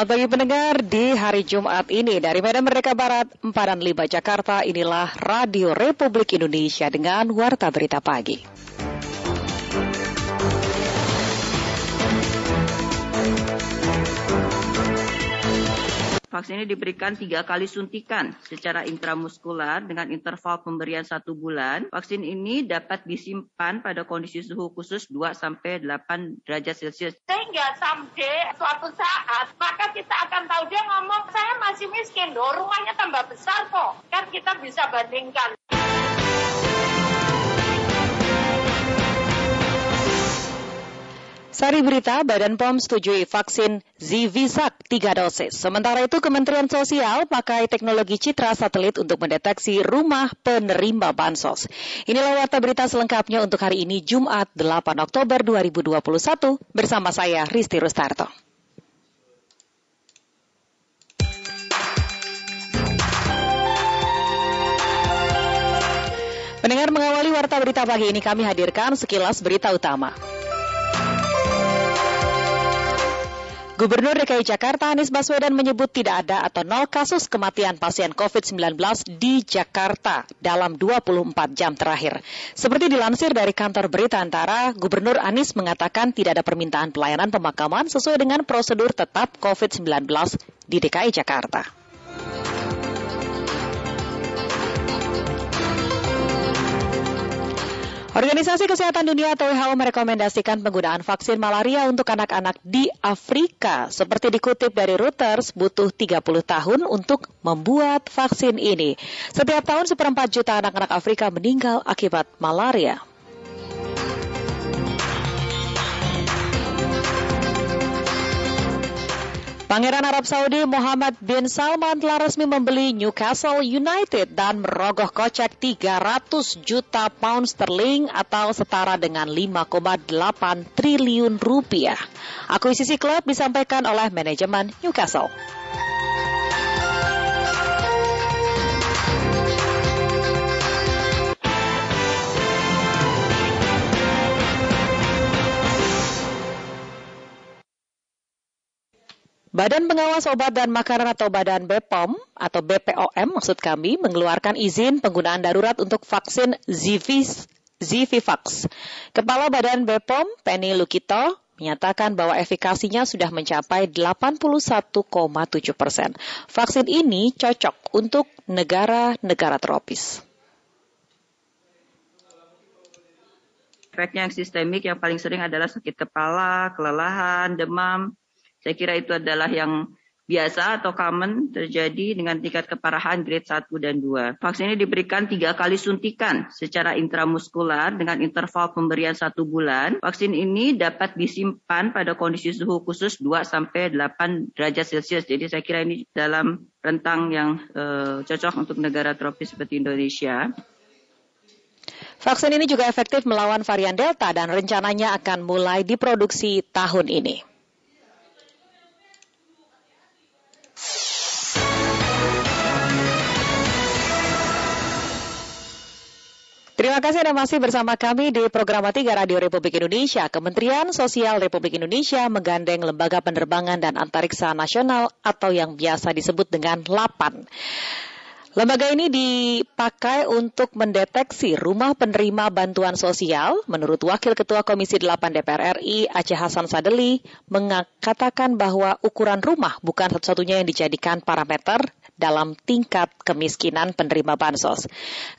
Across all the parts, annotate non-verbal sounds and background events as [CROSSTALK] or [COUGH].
Selamat pagi pendengar di hari Jumat ini dari Medan Merdeka Barat 4 dan 5 Jakarta inilah Radio Republik Indonesia dengan Warta Berita Pagi. Vaksin ini diberikan tiga kali suntikan secara intramuskular dengan interval pemberian satu bulan. Vaksin ini dapat disimpan pada kondisi suhu khusus 2 sampai 8 derajat Celcius. Sehingga someday suatu saat maka kita akan tahu dia ngomong saya masih miskin loh rumahnya tambah besar kok. Kan kita bisa bandingkan. Sari berita, Badan POM setujui vaksin Zivisak 3 dosis. Sementara itu Kementerian Sosial pakai teknologi citra satelit untuk mendeteksi rumah penerima bansos. Inilah warta berita selengkapnya untuk hari ini Jumat 8 Oktober 2021 bersama saya Risti Rustarto. Pendengar mengawali warta berita pagi ini kami hadirkan sekilas berita utama. Gubernur DKI Jakarta Anies Baswedan menyebut tidak ada atau nol kasus kematian pasien COVID-19 di Jakarta dalam 24 jam terakhir. Seperti dilansir dari kantor berita antara, Gubernur Anies mengatakan tidak ada permintaan pelayanan pemakaman sesuai dengan prosedur tetap COVID-19 di DKI Jakarta. Organisasi Kesehatan Dunia atau WHO merekomendasikan penggunaan vaksin malaria untuk anak-anak di Afrika. Seperti dikutip dari Reuters, butuh 30 tahun untuk membuat vaksin ini. Setiap tahun seperempat juta anak-anak Afrika meninggal akibat malaria. Pangeran Arab Saudi Muhammad bin Salman telah resmi membeli Newcastle United dan merogoh kocek 300 juta pound sterling atau setara dengan 5,8 triliun rupiah. Akuisisi klub disampaikan oleh manajemen Newcastle. Badan Pengawas Obat dan Makanan atau Badan BPOM atau BPOM maksud kami mengeluarkan izin penggunaan darurat untuk vaksin Zivis, Zivivax. Kepala Badan BPOM Penny Lukito menyatakan bahwa efikasinya sudah mencapai 81,7 persen. Vaksin ini cocok untuk negara-negara tropis. Efeknya yang sistemik yang paling sering adalah sakit kepala, kelelahan, demam, saya kira itu adalah yang biasa atau common terjadi dengan tingkat keparahan grade 1 dan 2. Vaksin ini diberikan tiga kali suntikan secara intramuskular dengan interval pemberian satu bulan. Vaksin ini dapat disimpan pada kondisi suhu khusus 2 sampai 8 derajat Celcius. Jadi saya kira ini dalam rentang yang uh, cocok untuk negara tropis seperti Indonesia. Vaksin ini juga efektif melawan varian Delta dan rencananya akan mulai diproduksi tahun ini. Terima kasih Anda masih bersama kami di program 3 Radio Republik Indonesia. Kementerian Sosial Republik Indonesia menggandeng Lembaga Penerbangan dan Antariksa Nasional atau yang biasa disebut dengan LAPAN. Lembaga ini dipakai untuk mendeteksi rumah penerima bantuan sosial. Menurut Wakil Ketua Komisi 8 DPR RI, Aceh Hasan Sadeli, mengatakan bahwa ukuran rumah bukan satu-satunya yang dijadikan parameter dalam tingkat kemiskinan penerima bansos.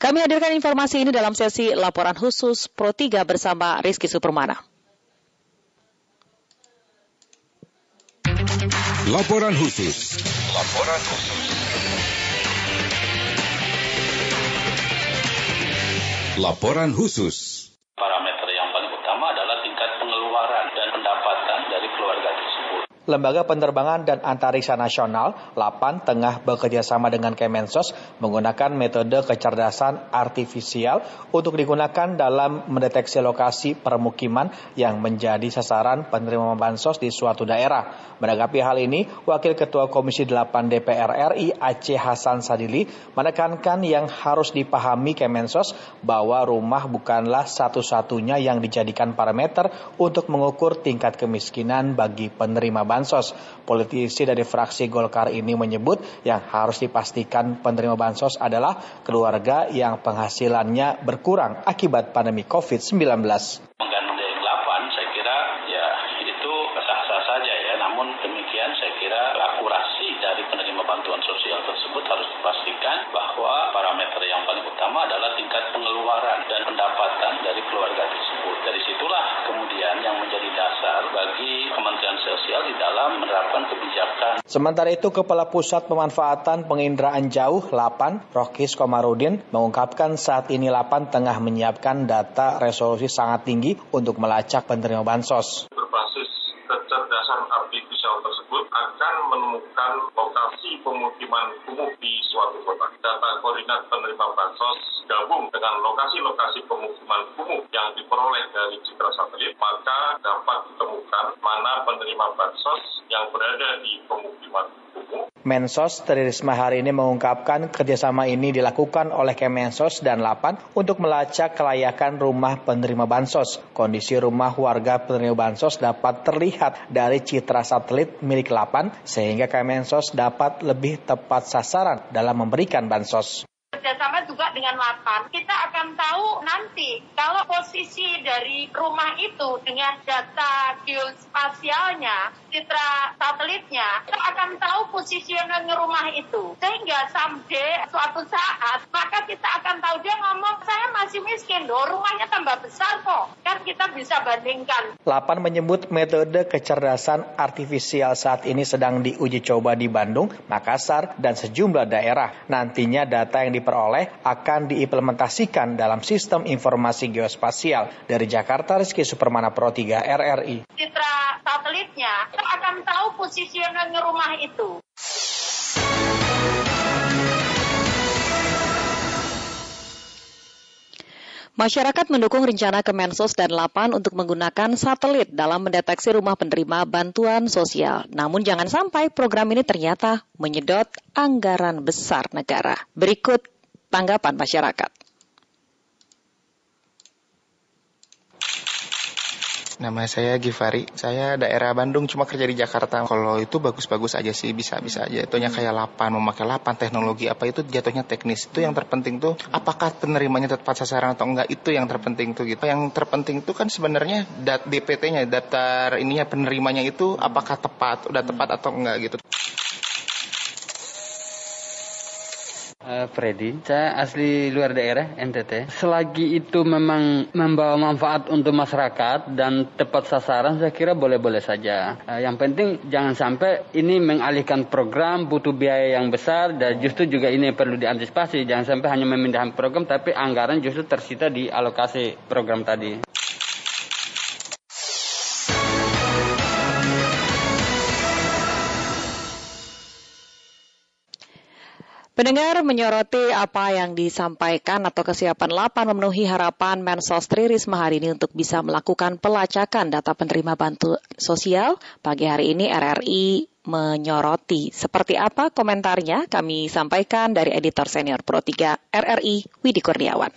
Kami hadirkan informasi ini dalam sesi laporan khusus Pro 3 bersama Rizky Supermana. Laporan khusus. Laporan khusus. Laporan khusus. Lembaga Penerbangan dan Antariksa Nasional, LAPAN, tengah bekerja sama dengan Kemensos menggunakan metode kecerdasan artifisial untuk digunakan dalam mendeteksi lokasi permukiman yang menjadi sasaran penerima bansos di suatu daerah. Menanggapi hal ini, Wakil Ketua Komisi 8 DPR RI Aceh Hasan Sadili menekankan yang harus dipahami Kemensos bahwa rumah bukanlah satu-satunya yang dijadikan parameter untuk mengukur tingkat kemiskinan bagi penerima bansos bansos. Politisi dari fraksi Golkar ini menyebut yang harus dipastikan penerima bansos adalah keluarga yang penghasilannya berkurang akibat pandemi COVID-19. Sementara itu, Kepala Pusat Pemanfaatan Penginderaan Jauh Lapan, Rokis Komarudin, mengungkapkan saat ini Lapan tengah menyiapkan data resolusi sangat tinggi untuk melacak penerima bansos. Berbasis akan menemukan lokasi pemukiman kumuh di suatu kota. Data koordinat penerima bansos gabung dengan lokasi-lokasi pemukiman kumuh yang diperoleh dari citra satelit, maka dapat ditemukan mana penerima bansos yang berada di pemukiman kumuh Mensos Tri Risma hari ini mengungkapkan kerjasama ini dilakukan oleh Kemensos dan Lapan untuk melacak kelayakan rumah penerima bansos. Kondisi rumah warga penerima bansos dapat terlihat dari citra satelit milik Lapan sehingga Kemensos dapat lebih tepat sasaran dalam memberikan bansos kerjasama juga dengan Lapan, kita akan tahu nanti kalau posisi dari rumah itu dengan data geospasialnya, citra satelitnya, kita akan tahu positioning rumah itu. Sehingga someday, suatu saat, maka kita akan tahu dia ngomong, saya masih miskin loh, rumahnya tambah besar kok. Kan kita bisa bandingkan. Lapan menyebut metode kecerdasan artifisial saat ini sedang diuji coba di Bandung, Makassar, dan sejumlah daerah. Nantinya data yang diperoleh diperoleh akan diimplementasikan dalam sistem informasi geospasial. Dari Jakarta, Rizky Supermana Pro 3 RRI. Citra satelitnya kita akan tahu positioning rumah itu. Masyarakat mendukung rencana Kemensos dan Lapan untuk menggunakan satelit dalam mendeteksi rumah penerima bantuan sosial. Namun jangan sampai program ini ternyata menyedot anggaran besar negara. Berikut tanggapan masyarakat. Nama saya Givari. Saya daerah Bandung cuma kerja di Jakarta. Kalau itu bagus-bagus aja sih, bisa-bisa aja. Itunya kayak lapan, memakai lapan, teknologi apa itu jatuhnya teknis. Itu yang terpenting tuh apakah penerimanya tepat sasaran atau enggak itu yang terpenting tuh gitu. Yang terpenting tuh kan sebenarnya DPT-nya, daftar ininya penerimanya itu apakah tepat, udah tepat atau enggak gitu. Uh, Freddy, saya asli luar daerah NTT. Selagi itu memang membawa manfaat untuk masyarakat dan tepat sasaran, saya kira boleh-boleh saja. Uh, yang penting jangan sampai ini mengalihkan program butuh biaya yang besar dan justru juga ini perlu diantisipasi. Jangan sampai hanya memindahkan program, tapi anggaran justru tersita di alokasi program tadi. Pendengar menyoroti apa yang disampaikan atau kesiapan Lapan memenuhi harapan Mensos Tri Risma hari ini untuk bisa melakukan pelacakan data penerima bantu sosial. Pagi hari ini RRI menyoroti. Seperti apa komentarnya kami sampaikan dari editor senior Pro 3 RRI Widi Kurniawan.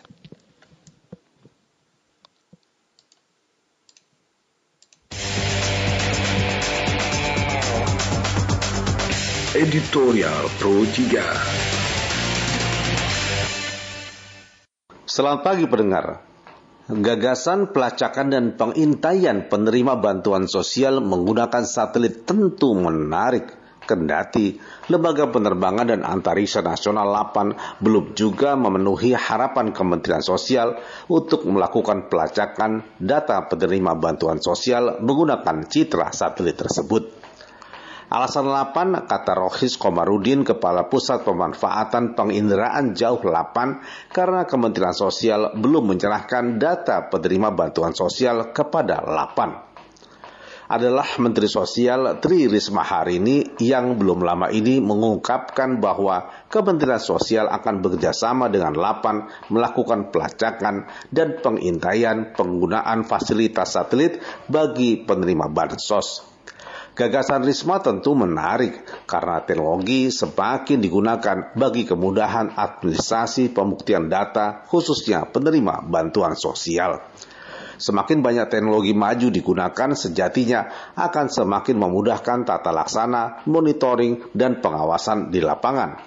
Editorial Pro 3 Selamat pagi pendengar. Gagasan pelacakan dan pengintaian penerima bantuan sosial menggunakan satelit tentu menarik. Kendati Lembaga Penerbangan dan Antariksa Nasional 8 belum juga memenuhi harapan Kementerian Sosial untuk melakukan pelacakan data penerima bantuan sosial menggunakan citra satelit tersebut. Alasan 8, kata Rohis Komarudin, Kepala Pusat Pemanfaatan Penginderaan Jauh 8, karena Kementerian Sosial belum menyerahkan data penerima bantuan sosial kepada 8 adalah Menteri Sosial Tri Risma hari ini yang belum lama ini mengungkapkan bahwa Kementerian Sosial akan bekerjasama dengan Lapan melakukan pelacakan dan pengintaian penggunaan fasilitas satelit bagi penerima bansos. Gagasan Risma tentu menarik karena teknologi semakin digunakan bagi kemudahan administrasi pembuktian data khususnya penerima bantuan sosial. Semakin banyak teknologi maju digunakan sejatinya akan semakin memudahkan tata laksana, monitoring, dan pengawasan di lapangan.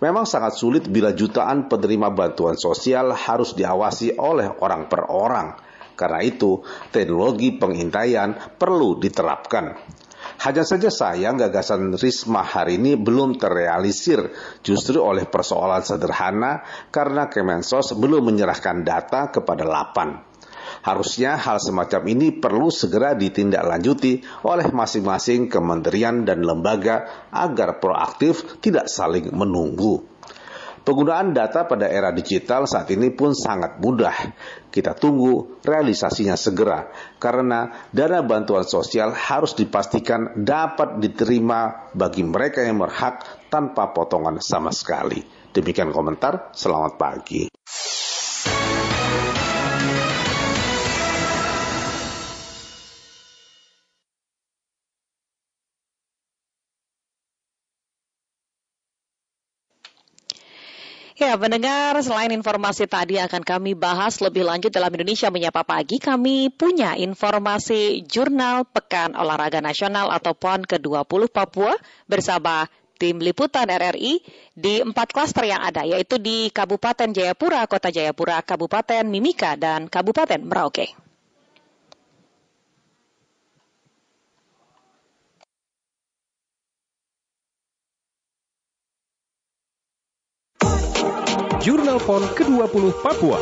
Memang sangat sulit bila jutaan penerima bantuan sosial harus diawasi oleh orang per orang. Karena itu, teknologi pengintaian perlu diterapkan. Hanya saja sayang gagasan Risma hari ini belum terrealisir justru oleh persoalan sederhana karena Kemensos belum menyerahkan data kepada Lapan. Harusnya hal semacam ini perlu segera ditindaklanjuti oleh masing-masing kementerian dan lembaga agar proaktif tidak saling menunggu. Penggunaan data pada era digital saat ini pun sangat mudah. Kita tunggu realisasinya segera, karena dana bantuan sosial harus dipastikan dapat diterima bagi mereka yang berhak tanpa potongan sama sekali. Demikian komentar, selamat pagi. Ya, mendengar selain informasi tadi akan kami bahas lebih lanjut dalam Indonesia Menyapa Pagi, kami punya informasi Jurnal Pekan Olahraga Nasional atau PON ke-20 Papua bersama tim liputan RRI di empat klaster yang ada, yaitu di Kabupaten Jayapura, Kota Jayapura, Kabupaten Mimika, dan Kabupaten Merauke. Jurnal PON ke-20 Papua.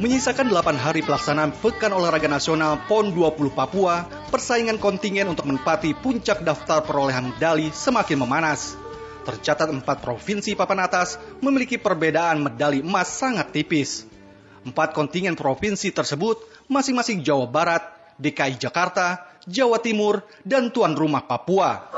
Menyisakan 8 hari pelaksanaan Pekan Olahraga Nasional PON 20 Papua, persaingan kontingen untuk menempati puncak daftar perolehan medali semakin memanas tercatat empat provinsi papan atas memiliki perbedaan medali emas sangat tipis. Empat kontingen provinsi tersebut masing-masing Jawa Barat, DKI Jakarta, Jawa Timur, dan tuan rumah Papua.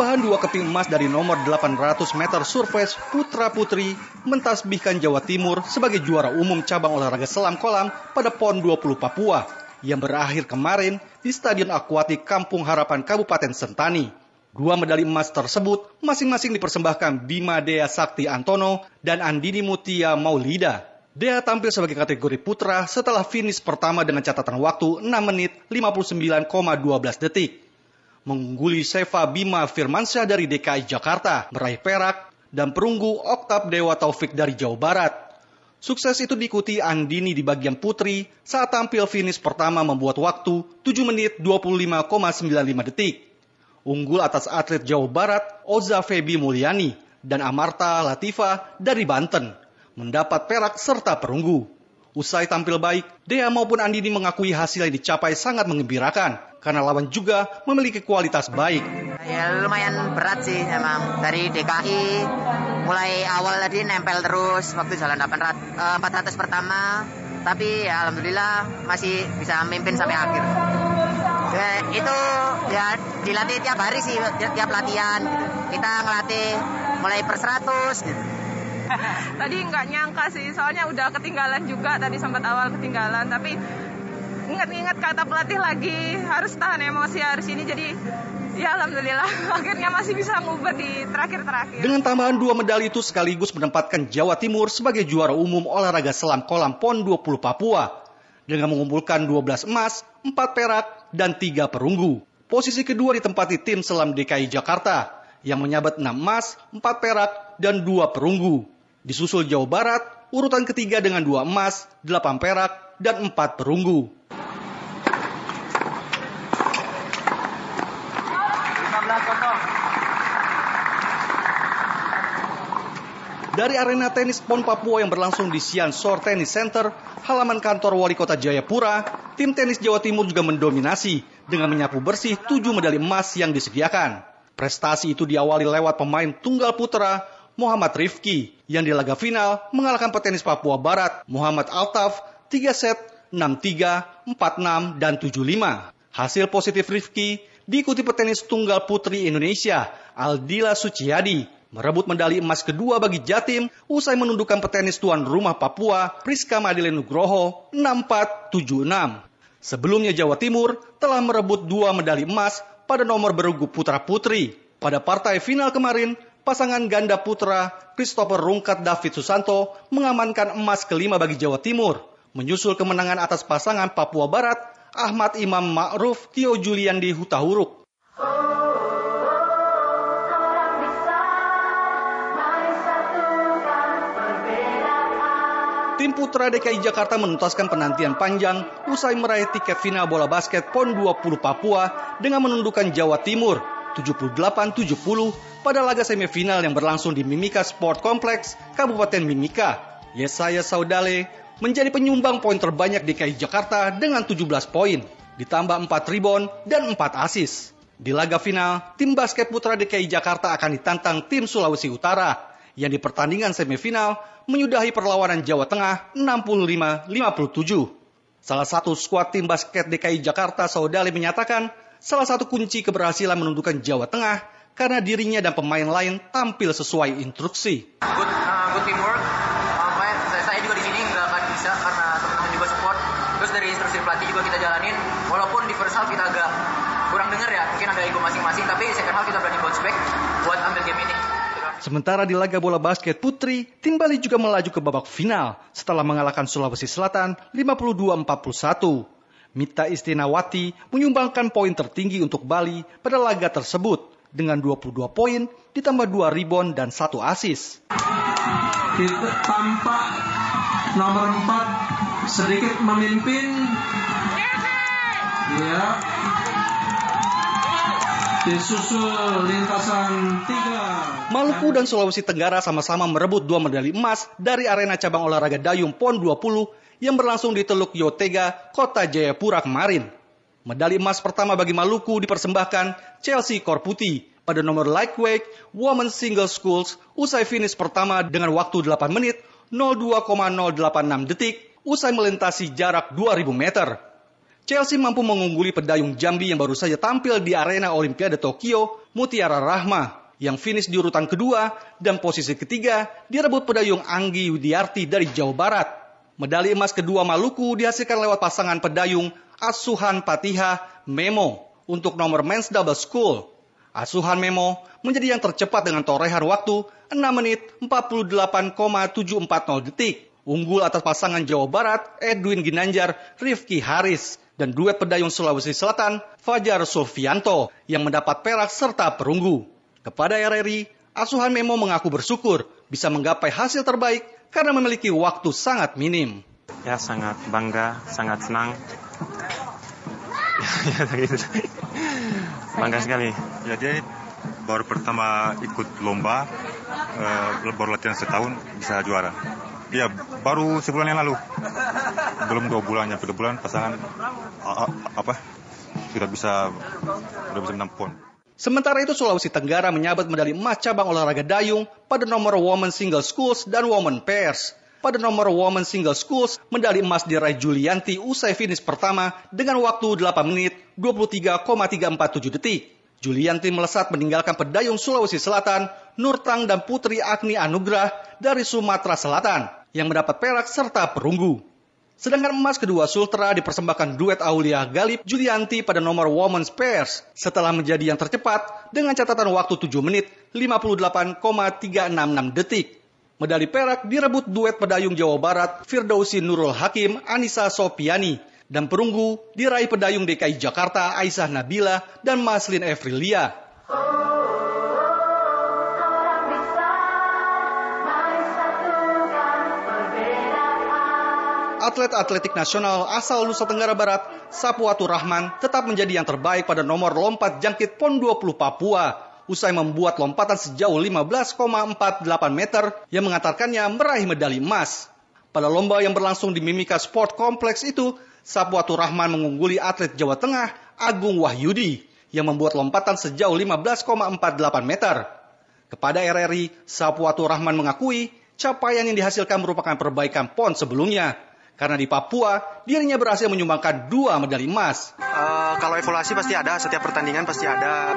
Tambahan dua keping emas dari nomor 800 meter surface putra putri mentasbihkan Jawa Timur sebagai juara umum cabang olahraga selam kolam pada PON 20 Papua yang berakhir kemarin di Stadion Akuatik Kampung Harapan Kabupaten Sentani. Dua medali emas tersebut masing-masing dipersembahkan Bima Dea Sakti Antono dan Andini Mutia Maulida. Dea tampil sebagai kategori putra setelah finish pertama dengan catatan waktu 6 menit 59,12 detik mengungguli Seva Bima Firmansyah dari DKI Jakarta, meraih perak, dan perunggu Oktab Dewa Taufik dari Jawa Barat. Sukses itu diikuti Andini di bagian putri saat tampil finish pertama membuat waktu 7 menit 25,95 detik. Unggul atas atlet Jawa Barat Oza Febi Mulyani dan Amarta Latifa dari Banten mendapat perak serta perunggu. Usai tampil baik, Dea maupun Andini mengakui hasil yang dicapai sangat mengembirakan karena lawan juga memiliki kualitas baik. Ya lumayan berat sih emang dari DKI mulai awal tadi nempel terus waktu jalan 800, 400 eh, pertama tapi ya alhamdulillah masih bisa memimpin sampai akhir. Ya, itu ya dilatih tiap hari sih tiap latihan kita ngelatih mulai per 100 gitu. [LAUGHS] tadi nggak nyangka sih soalnya udah ketinggalan juga tadi sempat awal ketinggalan tapi ingat-ingat kata pelatih lagi harus tahan emosi harus ini jadi ya alhamdulillah [LAUGHS] akhirnya masih bisa ngubah di terakhir-terakhir. Dengan tambahan dua medali itu sekaligus menempatkan Jawa Timur sebagai juara umum olahraga selam kolam PON 20 Papua dengan mengumpulkan 12 emas, 4 perak, dan 3 perunggu. Posisi kedua ditempati tim selam DKI Jakarta yang menyabat 6 emas, 4 perak, dan 2 perunggu. Disusul Jawa Barat, urutan ketiga dengan 2 emas, 8 perak, dan 4 perunggu. Dari arena tenis PON Papua yang berlangsung di Sian Shore Tennis Center, halaman kantor wali kota Jayapura, tim tenis Jawa Timur juga mendominasi dengan menyapu bersih tujuh medali emas yang disediakan. Prestasi itu diawali lewat pemain tunggal putra Muhammad Rifki yang di laga final mengalahkan petenis Papua Barat Muhammad Altaf 3 set 6-3, 4-6, dan 7-5. Hasil positif Rifki diikuti petenis tunggal putri Indonesia Aldila Suciadi merebut medali emas kedua bagi Jatim usai menundukkan petenis tuan rumah Papua Priska Madile Nugroho 6-4, 7-6. Sebelumnya Jawa Timur telah merebut dua medali emas pada nomor bergu putra-putri. Pada partai final kemarin, pasangan ganda putra Christopher Rungkat David Susanto mengamankan emas kelima bagi Jawa Timur. Menyusul kemenangan atas pasangan Papua Barat, Ahmad Imam Ma'ruf Tio Julian di Hutahuruk. Tim putra DKI Jakarta menuntaskan penantian panjang usai meraih tiket final bola basket PON 20 Papua dengan menundukkan Jawa Timur 78-70 pada laga semifinal yang berlangsung di Mimika Sport Complex, Kabupaten Mimika. Yesaya Saudale menjadi penyumbang poin terbanyak DKI Jakarta dengan 17 poin, ditambah 4 rebound dan 4 asis. Di laga final, tim basket putra DKI Jakarta akan ditantang tim Sulawesi Utara yang di pertandingan semifinal menyudahi perlawanan Jawa Tengah 65-57. Salah satu skuad tim basket DKI Jakarta, Saudali menyatakan salah satu kunci keberhasilan menundukkan Jawa Tengah karena dirinya dan pemain lain tampil sesuai instruksi. Good, uh, good. Sementara di laga bola basket putri, tim Bali juga melaju ke babak final setelah mengalahkan Sulawesi Selatan 52-41. Mita Istinawati menyumbangkan poin tertinggi untuk Bali pada laga tersebut dengan 22 poin ditambah 2 rebound dan 1 asis. Kita tampak nomor 4 sedikit memimpin. Ya. Disusul lintasan 3. Maluku dan Sulawesi Tenggara sama-sama merebut dua medali emas dari arena cabang olahraga dayung PON 20 yang berlangsung di Teluk Yotega, Kota Jayapura kemarin. Medali emas pertama bagi Maluku dipersembahkan Chelsea Korputi pada nomor lightweight women single schools usai finish pertama dengan waktu 8 menit 02,086 detik usai melintasi jarak 2000 meter. Chelsea mampu mengungguli pedayung Jambi yang baru saja tampil di arena Olimpiade Tokyo, Mutiara Rahma, yang finish di urutan kedua dan posisi ketiga direbut pedayung Anggi Widiarti dari Jawa Barat. Medali emas kedua Maluku dihasilkan lewat pasangan pedayung Asuhan Patiha Memo untuk nomor men's double school. Asuhan Memo menjadi yang tercepat dengan torehan waktu 6 menit 48,740 detik. Unggul atas pasangan Jawa Barat Edwin Ginanjar, Rifki Haris, dan duet pedayung Sulawesi Selatan, Fajar Sulfianto, yang mendapat perak serta perunggu. Kepada RRI, Asuhan Memo mengaku bersyukur bisa menggapai hasil terbaik karena memiliki waktu sangat minim. Ya sangat bangga, sangat senang. [LAUGHS] ya, gitu. bangga sekali. Ya dia baru pertama ikut lomba, uh, baru latihan setahun bisa juara. Ya, baru sebulan yang lalu. Belum dua bulannya, dua bulan pasangan apa sudah bisa sudah bisa menang. Sementara itu Sulawesi Tenggara menyabet medali emas cabang olahraga dayung pada nomor women single schools dan women pairs. Pada nomor women single schools, medali emas diraih Julianti usai finish pertama dengan waktu 8 menit 23,347 detik. Julianti melesat meninggalkan pedayung Sulawesi Selatan, Nurtang dan Putri Agni Anugrah dari Sumatera Selatan yang mendapat perak serta perunggu. Sedangkan emas kedua Sultra dipersembahkan duet Aulia Galip Julianti pada nomor Women's Pairs setelah menjadi yang tercepat dengan catatan waktu 7 menit 58,366 detik. Medali perak direbut duet pedayung Jawa Barat Firdausi Nurul Hakim Anissa Sopiani dan perunggu diraih pedayung DKI Jakarta Aisyah Nabila dan Maslin Evrilia. Atlet atletik nasional asal Nusa Tenggara Barat, Sapuatu Rahman, tetap menjadi yang terbaik pada nomor lompat jangkit PON 20 Papua usai membuat lompatan sejauh 15,48 meter yang mengantarkannya meraih medali emas. Pada lomba yang berlangsung di Mimika Sport Complex itu, Sapuatu Rahman mengungguli atlet Jawa Tengah Agung Wahyudi yang membuat lompatan sejauh 15,48 meter. Kepada RRI, Sapuatu Rahman mengakui capaian yang dihasilkan merupakan perbaikan PON sebelumnya. Karena di Papua, dirinya berhasil menyumbangkan dua medali emas. Uh, kalau evaluasi pasti ada, setiap pertandingan pasti ada.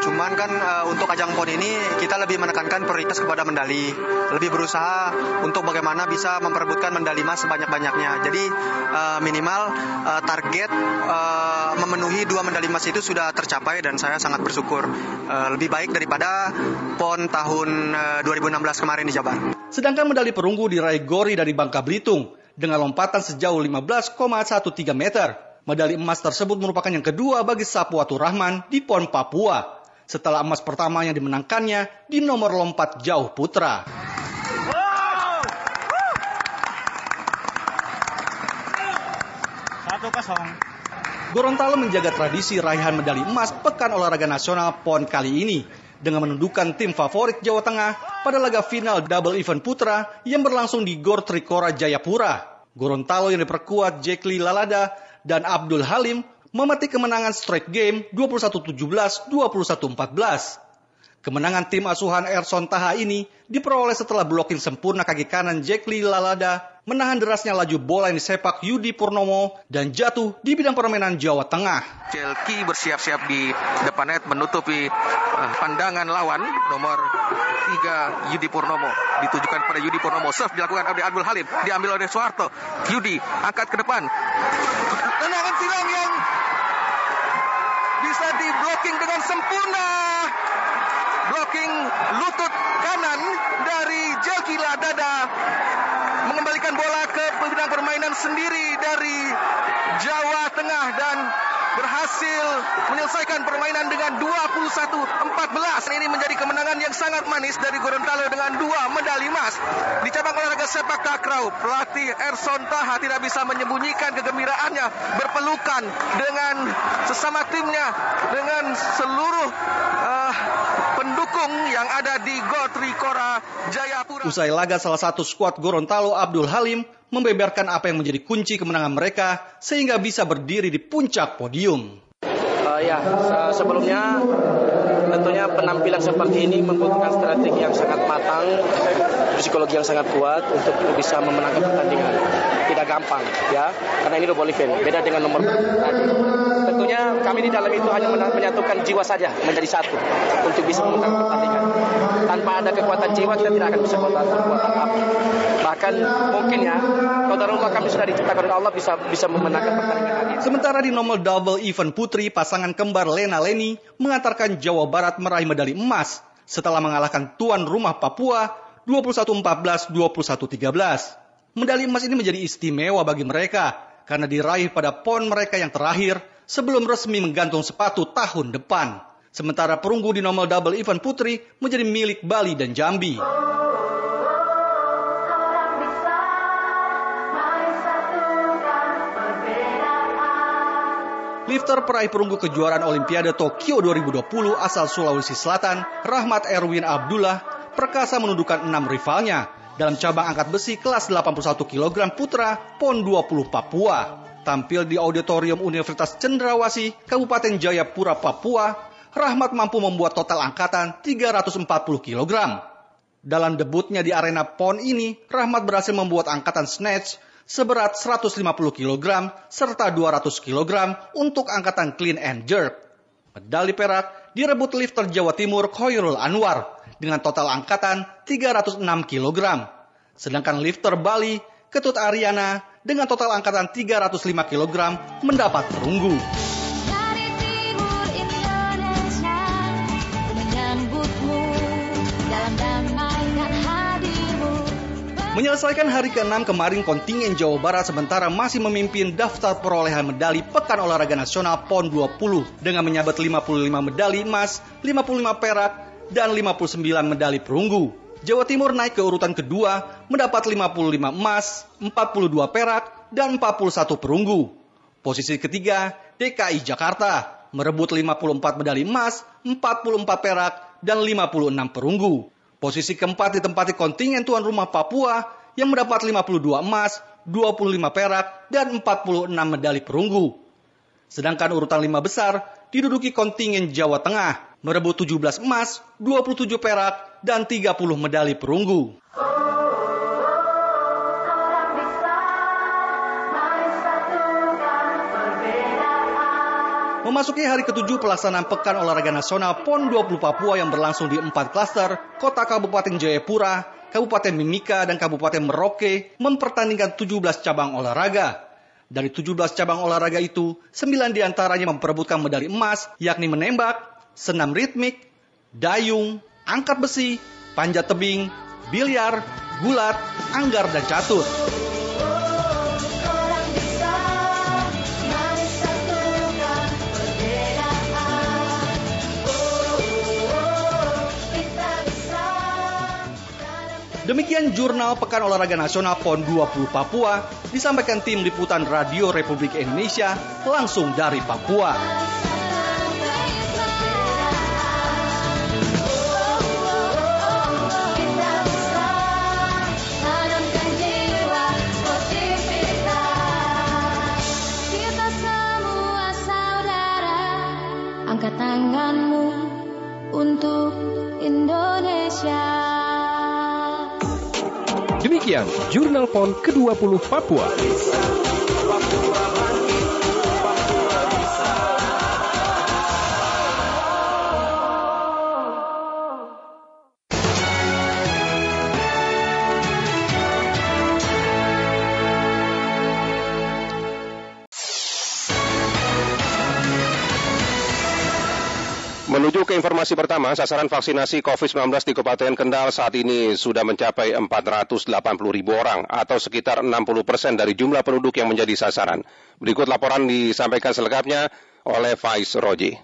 Cuman kan uh, untuk ajang PON ini kita lebih menekankan prioritas kepada medali. Lebih berusaha untuk bagaimana bisa memperebutkan medali emas sebanyak-banyaknya. Jadi uh, minimal uh, target uh, memenuhi dua medali emas itu sudah tercapai dan saya sangat bersyukur. Uh, lebih baik daripada PON tahun uh, 2016 kemarin di Jabar. Sedangkan medali perunggu diraih Gori dari Bangka Belitung dengan lompatan sejauh 15,13 meter. Medali emas tersebut merupakan yang kedua bagi Sapuatu Rahman di PON Papua. Setelah emas pertama yang dimenangkannya di nomor lompat jauh putra. Satu kosong. Gorontalo menjaga tradisi raihan medali emas Pekan Olahraga Nasional PON kali ini dengan menundukkan tim favorit Jawa Tengah pada laga final double event putra yang berlangsung di Gor Trikora Jayapura. Gorontalo yang diperkuat Jekli Lalada dan Abdul Halim memetik kemenangan straight game 21-17, 21-14. Kemenangan tim asuhan Erson Taha ini diperoleh setelah blocking sempurna kaki kanan Jekli Lalada menahan derasnya laju bola yang disepak Yudi Purnomo dan jatuh di bidang permainan Jawa Tengah. Jelki bersiap-siap di depan net menutupi uh, pandangan lawan nomor 3 Yudi Purnomo. Ditujukan pada Yudi Purnomo. Serve dilakukan oleh Abdul Halim. Diambil oleh Soeharto. Yudi angkat ke depan. Tendangan silang yang bisa di blocking dengan sempurna blocking lutut kanan dari Jelkila Dada mengembalikan bola ke bidang permainan sendiri dari Jawa Tengah dan berhasil menyelesaikan permainan dengan 21-14. Ini menjadi kemenangan yang sangat manis dari Gorontalo dengan dua medali emas. Di cabang olahraga sepak takraw, pelatih Erson Taha tidak bisa menyembunyikan kegembiraannya berpelukan dengan sesama timnya dengan seluruh uh, pendukung yang ada di Gotrikora Jayapura. Usai laga salah satu skuad Gorontalo Abdul Halim membeberkan apa yang menjadi kunci kemenangan mereka sehingga bisa berdiri di puncak podium. Uh, ya, sebelumnya tentunya penampilan seperti ini membutuhkan strategi yang sangat matang, psikologi yang sangat kuat untuk bisa memenangkan pertandingan. Tidak gampang, ya, karena ini double event, beda dengan nomor tadi. Tentunya kami di dalam itu hanya menyatukan jiwa saja menjadi satu untuk bisa memenangkan pertandingan. Tanpa ada kekuatan jiwa kita tidak akan bisa kekuatan api. Bahkan mungkin ya, kalau rumah kami sudah diciptakan oleh Allah bisa bisa memenangkan pertandingan. Sementara di nomor double event putri, pasangan kembar Lena Leni mengantarkan Jawa Barat meraih medali emas setelah mengalahkan tuan rumah Papua 21-14, 21-13. Medali emas ini menjadi istimewa bagi mereka karena diraih pada pon mereka yang terakhir sebelum resmi menggantung sepatu tahun depan. Sementara perunggu di nomor double event putri menjadi milik Bali dan Jambi. Lifter peraih perunggu kejuaraan Olimpiade Tokyo 2020 asal Sulawesi Selatan, Rahmat Erwin Abdullah, perkasa menundukkan enam rivalnya dalam cabang angkat besi kelas 81 kg putra PON 20 Papua. Tampil di auditorium Universitas Cendrawasih, Kabupaten Jayapura, Papua, Rahmat mampu membuat total angkatan 340 kg. Dalam debutnya di arena PON ini, Rahmat berhasil membuat angkatan snatch seberat 150 kg serta 200 kg untuk angkatan clean and jerk. Medali perak direbut lifter Jawa Timur Khairul Anwar dengan total angkatan 306 kg. Sedangkan lifter Bali Ketut Ariana dengan total angkatan 305 kg mendapat perunggu. Menyelesaikan hari ke-6 kemarin kontingen Jawa Barat sementara masih memimpin daftar perolehan medali Pekan Olahraga Nasional PON 20 dengan menyabet 55 medali emas, 55 perak, dan 59 medali perunggu. Jawa Timur naik ke urutan kedua mendapat 55 emas, 42 perak, dan 41 perunggu. Posisi ketiga DKI Jakarta merebut 54 medali emas, 44 perak, dan 56 perunggu. Posisi keempat ditempati kontingen tuan rumah Papua yang mendapat 52 emas, 25 perak, dan 46 medali perunggu. Sedangkan urutan lima besar diduduki kontingen Jawa Tengah, merebut 17 emas, 27 perak, dan 30 medali perunggu. Memasuki hari ketujuh pelaksanaan Pekan Olahraga Nasional PON 20 Papua yang berlangsung di empat klaster, kota Kabupaten Jayapura, Kabupaten Mimika, dan Kabupaten Merauke mempertandingkan 17 cabang olahraga. Dari 17 cabang olahraga itu, 9 di antaranya memperebutkan medali emas, yakni menembak, senam ritmik, dayung, angkat besi, panjat tebing, biliar, gulat, anggar, dan catur. Demikian jurnal Pekan Olahraga Nasional PON 20 Papua disampaikan tim liputan Radio Republik Indonesia langsung dari Papua. Tanganmu untuk Indonesia. Demikian Jurnal PON ke-20 Papua. Ke informasi pertama, sasaran vaksinasi COVID-19 di Kabupaten Kendal saat ini sudah mencapai 480 ribu orang atau sekitar 60 persen dari jumlah penduduk yang menjadi sasaran. Berikut laporan disampaikan selengkapnya oleh Faiz Roji.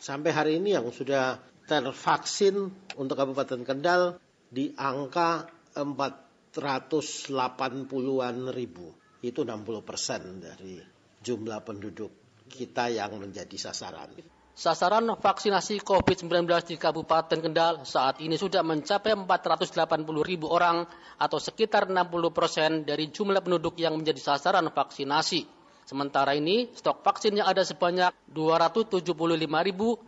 Sampai hari ini yang sudah tervaksin untuk Kabupaten Kendal di angka 480-an ribu. Itu 60 persen dari jumlah penduduk kita yang menjadi sasaran. Sasaran vaksinasi COVID-19 di Kabupaten Kendal saat ini sudah mencapai 480 ribu orang atau sekitar 60 persen dari jumlah penduduk yang menjadi sasaran vaksinasi. Sementara ini, stok vaksin yang ada sebanyak 275.277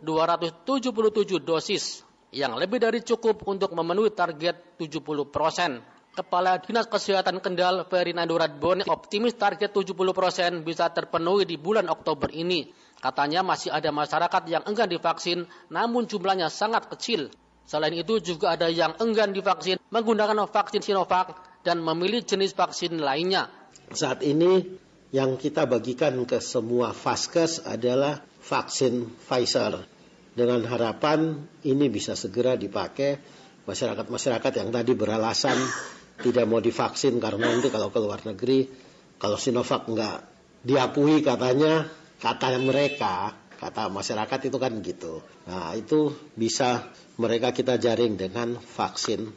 dosis, yang lebih dari cukup untuk memenuhi target 70 persen. Kepala Dinas Kesehatan Kendal, Ferry Nanduradbon, optimis target 70 persen bisa terpenuhi di bulan Oktober ini. Katanya masih ada masyarakat yang enggan divaksin, namun jumlahnya sangat kecil. Selain itu juga ada yang enggan divaksin menggunakan vaksin Sinovac dan memilih jenis vaksin lainnya. Saat ini yang kita bagikan ke semua vaskes adalah vaksin Pfizer. Dengan harapan ini bisa segera dipakai masyarakat-masyarakat yang tadi beralasan tidak mau divaksin karena nanti kalau ke luar negeri, kalau Sinovac nggak diakui katanya kata mereka, kata masyarakat itu kan gitu. Nah itu bisa mereka kita jaring dengan vaksin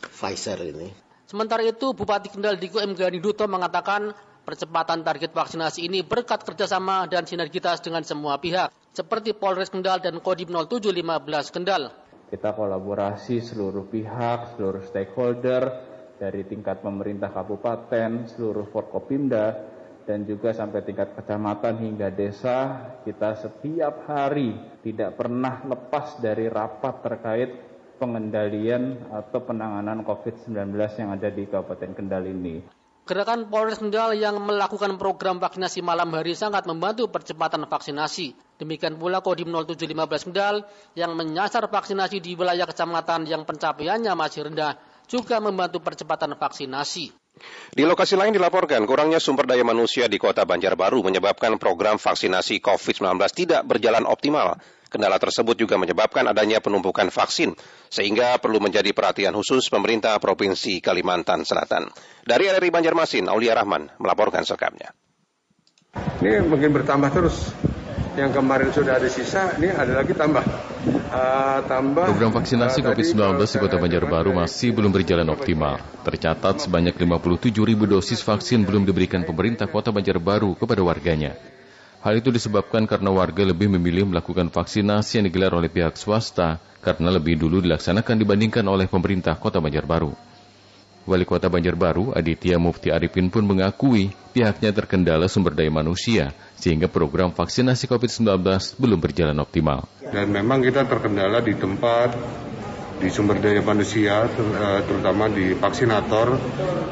Pfizer ini. Sementara itu Bupati Kendal Diko M. Duto mengatakan percepatan target vaksinasi ini berkat kerjasama dan sinergitas dengan semua pihak, seperti Polres Kendal dan Kodim 0715 Kendal. Kita kolaborasi seluruh pihak, seluruh stakeholder, dari tingkat pemerintah kabupaten, seluruh Forkopimda, dan juga sampai tingkat kecamatan hingga desa kita setiap hari tidak pernah lepas dari rapat terkait pengendalian atau penanganan COVID-19 yang ada di Kabupaten Kendal ini. Gerakan Polres Kendal yang melakukan program vaksinasi malam hari sangat membantu percepatan vaksinasi. Demikian pula Kodim 0715 Kendal yang menyasar vaksinasi di wilayah kecamatan yang pencapaiannya masih rendah juga membantu percepatan vaksinasi. Di lokasi lain dilaporkan kurangnya sumber daya manusia di kota Banjarbaru menyebabkan program vaksinasi COVID-19 tidak berjalan optimal. Kendala tersebut juga menyebabkan adanya penumpukan vaksin, sehingga perlu menjadi perhatian khusus pemerintah Provinsi Kalimantan Selatan. Dari RRI Banjarmasin, Aulia Rahman melaporkan selengkapnya. Ini mungkin bertambah terus. Yang kemarin sudah ada sisa, ini ada lagi tambah. Uh, tambah. Program vaksinasi uh, COVID-19 di Kota Banjarbaru masih belum berjalan optimal. Tercatat sebanyak 57 ribu dosis vaksin belum diberikan pemerintah Kota Banjarbaru kepada warganya. Hal itu disebabkan karena warga lebih memilih melakukan vaksinasi yang digelar oleh pihak swasta karena lebih dulu dilaksanakan dibandingkan oleh pemerintah Kota Banjarbaru. Wali Kota Banjarbaru, Aditya Mufti Arifin pun mengakui pihaknya terkendala sumber daya manusia sehingga program vaksinasi COVID-19 belum berjalan optimal. Dan memang kita terkendala di tempat di sumber daya manusia, eh, terutama di vaksinator,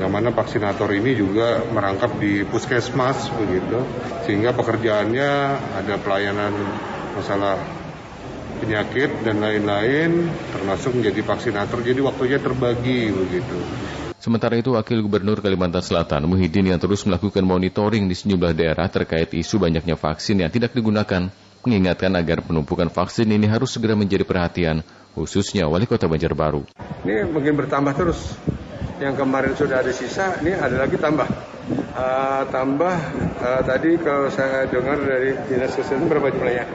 yang mana vaksinator ini juga merangkap di puskesmas begitu, sehingga pekerjaannya ada pelayanan masalah penyakit dan lain-lain, termasuk menjadi vaksinator, jadi waktunya terbagi begitu. Sementara itu, Wakil Gubernur Kalimantan Selatan, Muhyiddin yang terus melakukan monitoring di sejumlah daerah terkait isu banyaknya vaksin yang tidak digunakan, mengingatkan agar penumpukan vaksin ini harus segera menjadi perhatian khususnya Wali Kota Banjarbaru. Ini mungkin bertambah terus. Yang kemarin sudah ada sisa, ini ada lagi tambah. Uh, tambah uh, tadi kalau saya dengar dari dinas kesehatan berapa jumlahnya?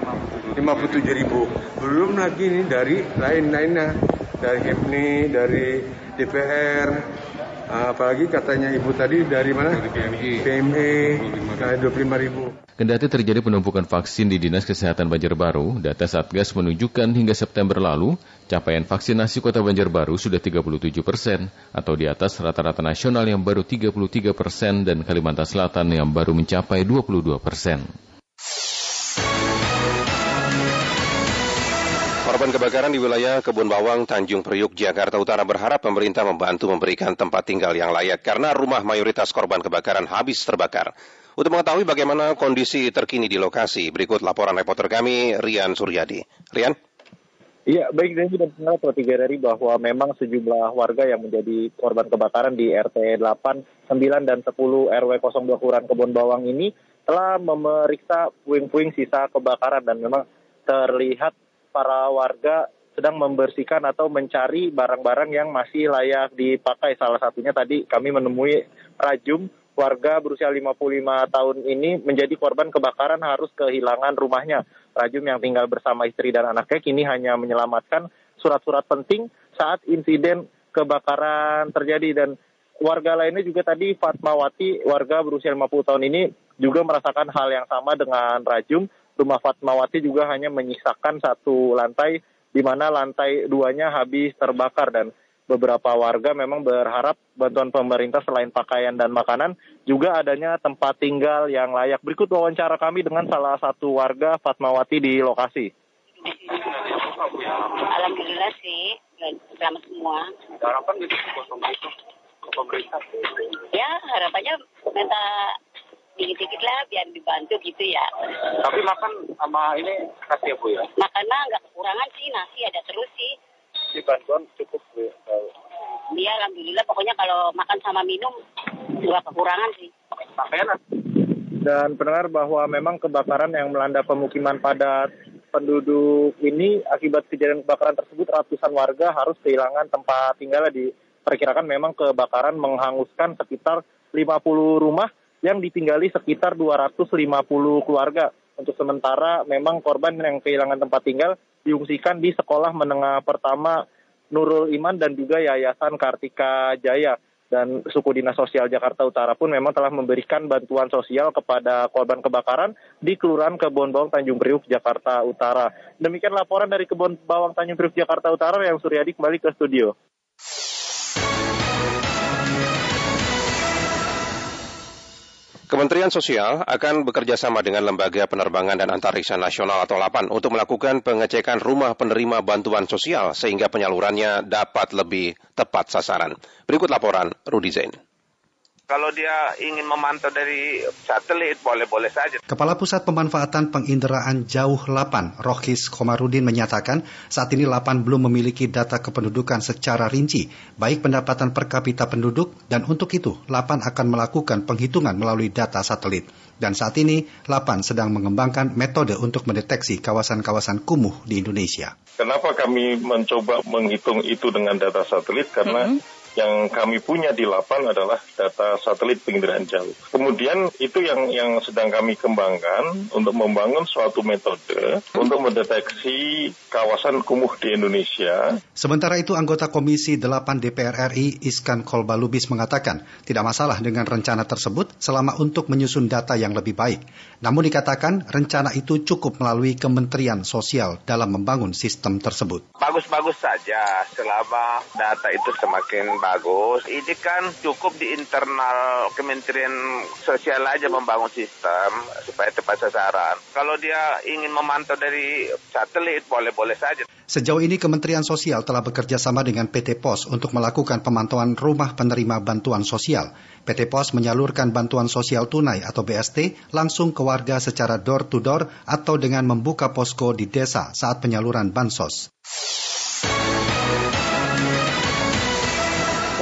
57 ribu. Belum lagi ini dari lain-lainnya, dari HIPNI, dari DPR, apalagi katanya ibu tadi dari mana? Dari PMI. PMI, 25 ribu. Kendati terjadi penumpukan vaksin di Dinas Kesehatan Banjarbaru, data Satgas menunjukkan hingga September lalu, capaian vaksinasi kota Banjarbaru sudah 37 persen, atau di atas rata-rata nasional yang baru 33 persen dan Kalimantan Selatan yang baru mencapai 22 persen. Korban kebakaran di wilayah Kebun Bawang, Tanjung Priuk, Jakarta Utara berharap pemerintah membantu memberikan tempat tinggal yang layak karena rumah mayoritas korban kebakaran habis terbakar. Untuk mengetahui bagaimana kondisi terkini di lokasi, berikut laporan reporter kami, Rian Suryadi. Rian? Iya, baik Denny dan pendengar seperti dari bahwa memang sejumlah warga yang menjadi korban kebakaran di RT 8, 9, dan 10 RW 02 Kelurahan Kebun Bawang ini telah memeriksa puing-puing sisa kebakaran dan memang terlihat para warga sedang membersihkan atau mencari barang-barang yang masih layak dipakai. Salah satunya tadi kami menemui rajum warga berusia 55 tahun ini menjadi korban kebakaran harus kehilangan rumahnya. Rajum yang tinggal bersama istri dan anaknya kini hanya menyelamatkan surat-surat penting saat insiden kebakaran terjadi dan warga lainnya juga tadi Fatmawati warga berusia 50 tahun ini juga merasakan hal yang sama dengan Rajum. Rumah Fatmawati juga hanya menyisakan satu lantai di mana lantai duanya habis terbakar dan beberapa warga memang berharap bantuan pemerintah selain pakaian dan makanan juga adanya tempat tinggal yang layak. Berikut wawancara kami dengan salah satu warga Fatmawati di lokasi. Alhamdulillah sih, selamat semua. Harapan gitu pemerintah? pemerintah? Ya harapannya minta dikit-dikit lah biar dibantu gitu ya. Tapi makan sama ini kasih ya Bu ya? Makan mah nggak kekurangan sih, nasi ada terus sih si bantuan cukup Bu ya? Iya, alhamdulillah. Pokoknya kalau makan sama minum nggak kekurangan sih. Pakaian dan pendengar bahwa memang kebakaran yang melanda pemukiman padat penduduk ini akibat kejadian kebakaran tersebut ratusan warga harus kehilangan tempat tinggal diperkirakan memang kebakaran menghanguskan sekitar 50 rumah yang ditinggali sekitar 250 keluarga. Untuk sementara memang korban yang kehilangan tempat tinggal diungsikan di sekolah menengah pertama Nurul Iman dan juga Yayasan Kartika Jaya. Dan suku dinas sosial Jakarta Utara pun memang telah memberikan bantuan sosial kepada korban kebakaran di Kelurahan Kebon Bawang Tanjung Priuk, Jakarta Utara. Demikian laporan dari Kebon Bawang Tanjung Priuk, Jakarta Utara yang Suryadi kembali ke studio. Kementerian Sosial akan bekerja sama dengan Lembaga Penerbangan dan Antariksa Nasional atau LAPAN untuk melakukan pengecekan rumah penerima bantuan sosial sehingga penyalurannya dapat lebih tepat sasaran. Berikut laporan Rudi Zain. Kalau dia ingin memantau dari satelit, boleh-boleh saja. Kepala Pusat Pemanfaatan Penginderaan Jauh Lapan, Rohis Komarudin menyatakan saat ini Lapan belum memiliki data kependudukan secara rinci, baik pendapatan per kapita penduduk, dan untuk itu Lapan akan melakukan penghitungan melalui data satelit. Dan saat ini Lapan sedang mengembangkan metode untuk mendeteksi kawasan-kawasan kumuh di Indonesia. Kenapa kami mencoba menghitung itu dengan data satelit? Karena mm -hmm yang kami punya di Lapan adalah data satelit penginderaan jauh. Kemudian itu yang yang sedang kami kembangkan untuk membangun suatu metode untuk mendeteksi kawasan kumuh di Indonesia. Sementara itu anggota Komisi 8 DPR RI Iskan Kolbalubis mengatakan tidak masalah dengan rencana tersebut selama untuk menyusun data yang lebih baik. Namun dikatakan rencana itu cukup melalui Kementerian Sosial dalam membangun sistem tersebut. Bagus-bagus saja selama data itu semakin bagus. Ini kan cukup di internal Kementerian Sosial aja membangun sistem supaya tepat sasaran. Kalau dia ingin memantau dari satelit, boleh-boleh saja. Sejauh ini Kementerian Sosial telah bekerja sama dengan PT POS untuk melakukan pemantauan rumah penerima bantuan sosial. PT POS menyalurkan bantuan sosial tunai atau BST langsung ke warga secara door to door atau dengan membuka posko di desa saat penyaluran bansos.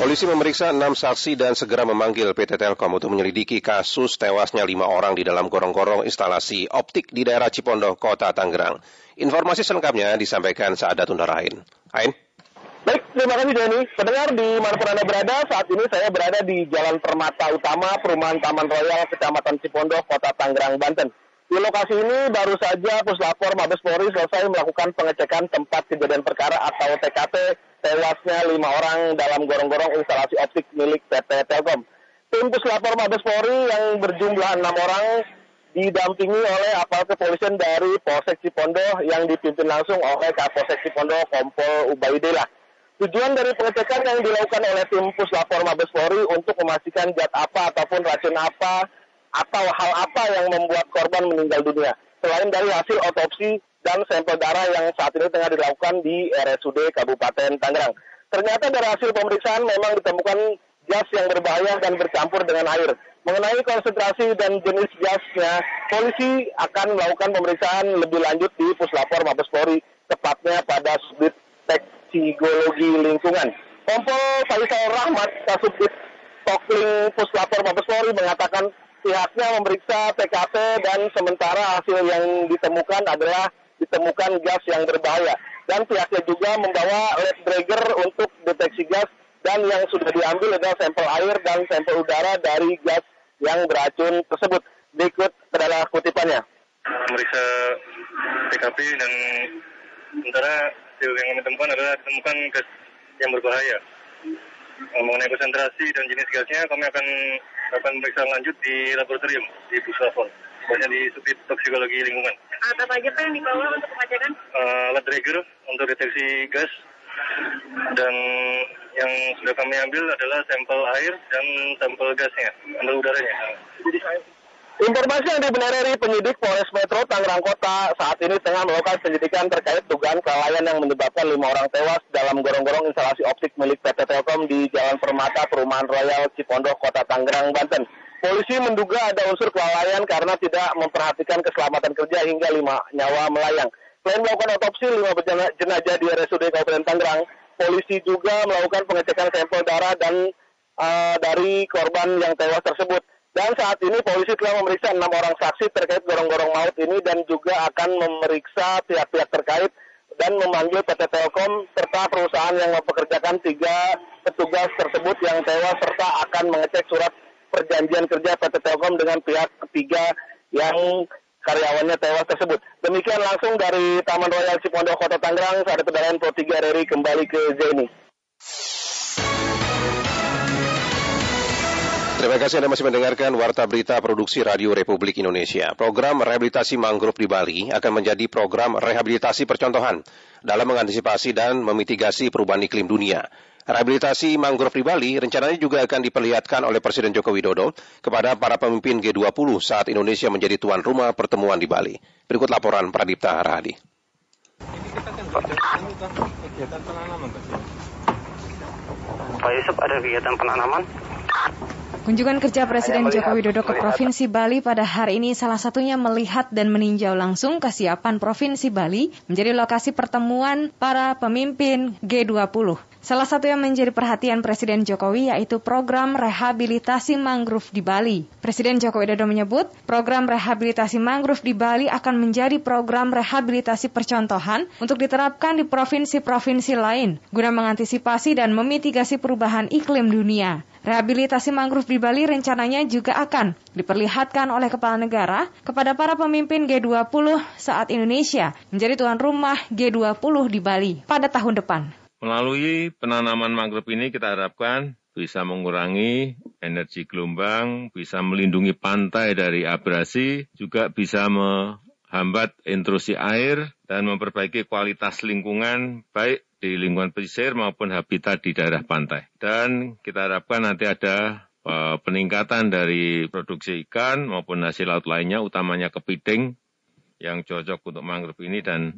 Polisi memeriksa enam saksi dan segera memanggil PT Telkom untuk menyelidiki kasus tewasnya lima orang di dalam gorong-gorong instalasi optik di daerah Cipondo, Kota Tangerang. Informasi selengkapnya disampaikan saat Datun Ain. Ain? Baik, terima kasih Denny. Pendengar di mana Anda berada, saat ini saya berada di Jalan Permata Utama, Perumahan Taman Royal, Kecamatan Cipondo, Kota Tangerang, Banten. Di lokasi ini baru saja Puslapor Mabes Polri selesai melakukan pengecekan tempat kejadian perkara atau TKP tewasnya lima orang dalam gorong-gorong instalasi optik milik PT Telkom. Tim Puslapor Mabes Polri yang berjumlah enam orang didampingi oleh aparat kepolisian dari Polsek Cipondo yang dipimpin langsung oleh Kapolsek Cipondo Kompol Ubaidillah. Tujuan dari pengecekan yang dilakukan oleh tim Puslapor Mabes Polri untuk memastikan zat apa ataupun racun apa atau hal apa yang membuat korban meninggal dunia. Selain dari hasil otopsi dan sampel darah yang saat ini tengah dilakukan di RSUD Kabupaten Tangerang. Ternyata dari hasil pemeriksaan memang ditemukan gas yang berbahaya dan bercampur dengan air. Mengenai konsentrasi dan jenis gasnya, polisi akan melakukan pemeriksaan lebih lanjut di Puslapor Mabes Polri, tepatnya pada Subdit Toksikologi Lingkungan. Kompol Faisal Rahmat, Kasubdit Tokling Puslapor Mabes Polri mengatakan pihaknya memeriksa TKP dan sementara hasil yang ditemukan adalah ditemukan gas yang berbahaya. Dan pihaknya juga membawa lab dragger untuk deteksi gas dan yang sudah diambil adalah sampel air dan sampel udara dari gas yang beracun tersebut. Berikut adalah kutipannya. Meriksa TKP dan sementara yang ditemukan adalah ditemukan gas yang berbahaya. Mengenai konsentrasi dan jenis gasnya, kami akan akan pemeriksaan lanjut di laboratorium di Puslapor banyak di subdit toksikologi lingkungan. Apa aja Pak yang dibawa untuk pengecekan? Uh, alat Draeger untuk deteksi gas dan yang sudah kami ambil adalah sampel air dan sampel gasnya, sampel udaranya. Informasi yang dibenar dari penyidik Polres Metro Tangerang Kota saat ini tengah melakukan penyidikan terkait dugaan kelalaian yang menyebabkan lima orang tewas dalam gorong-gorong instalasi optik milik PT Telkom di Jalan Permata Perumahan Royal Cipondo, Kota Tangerang, Banten. Polisi menduga ada unsur kelalaian karena tidak memperhatikan keselamatan kerja hingga lima nyawa melayang. Selain melakukan otopsi lima jenazah di RSUD Kabupaten Tangerang, polisi juga melakukan pengecekan sampel darah dan uh, dari korban yang tewas tersebut. Dan saat ini polisi telah memeriksa enam orang saksi terkait gorong-gorong maut ini dan juga akan memeriksa pihak-pihak terkait dan memanggil PT Telkom serta perusahaan yang mempekerjakan tiga petugas tersebut yang tewas serta akan mengecek surat perjanjian kerja PT Telkom dengan pihak ketiga yang karyawannya tewas tersebut. Demikian langsung dari Taman Royal Cipondo Kota Tangerang, saat kendaraan Pro 3 RRI kembali ke Zeni. Terima kasih Anda masih mendengarkan Warta Berita Produksi Radio Republik Indonesia. Program rehabilitasi mangrove di Bali akan menjadi program rehabilitasi percontohan dalam mengantisipasi dan memitigasi perubahan iklim dunia. Rehabilitasi mangrove di Bali rencananya juga akan diperlihatkan oleh Presiden Joko Widodo kepada para pemimpin G20 saat Indonesia menjadi tuan rumah pertemuan di Bali. Berikut laporan Pradipta Harahadi. Pak Yusuf ada kegiatan penanaman? Kunjungan kerja Presiden Joko Widodo ke Provinsi Bali pada hari ini salah satunya melihat dan meninjau langsung kesiapan Provinsi Bali menjadi lokasi pertemuan para pemimpin G20. Salah satu yang menjadi perhatian Presiden Jokowi yaitu program rehabilitasi mangrove di Bali. Presiden Joko Widodo menyebut program rehabilitasi mangrove di Bali akan menjadi program rehabilitasi percontohan untuk diterapkan di provinsi-provinsi lain guna mengantisipasi dan memitigasi perubahan iklim dunia. Rehabilitasi mangrove di Bali rencananya juga akan diperlihatkan oleh kepala negara kepada para pemimpin G20 saat Indonesia menjadi tuan rumah G20 di Bali pada tahun depan. Melalui penanaman mangrove ini kita harapkan bisa mengurangi energi gelombang, bisa melindungi pantai dari abrasi, juga bisa menghambat intrusi air dan memperbaiki kualitas lingkungan baik di lingkungan pesisir maupun habitat di daerah pantai. Dan kita harapkan nanti ada peningkatan dari produksi ikan maupun hasil laut lainnya, utamanya kepiting yang cocok untuk mangrove ini dan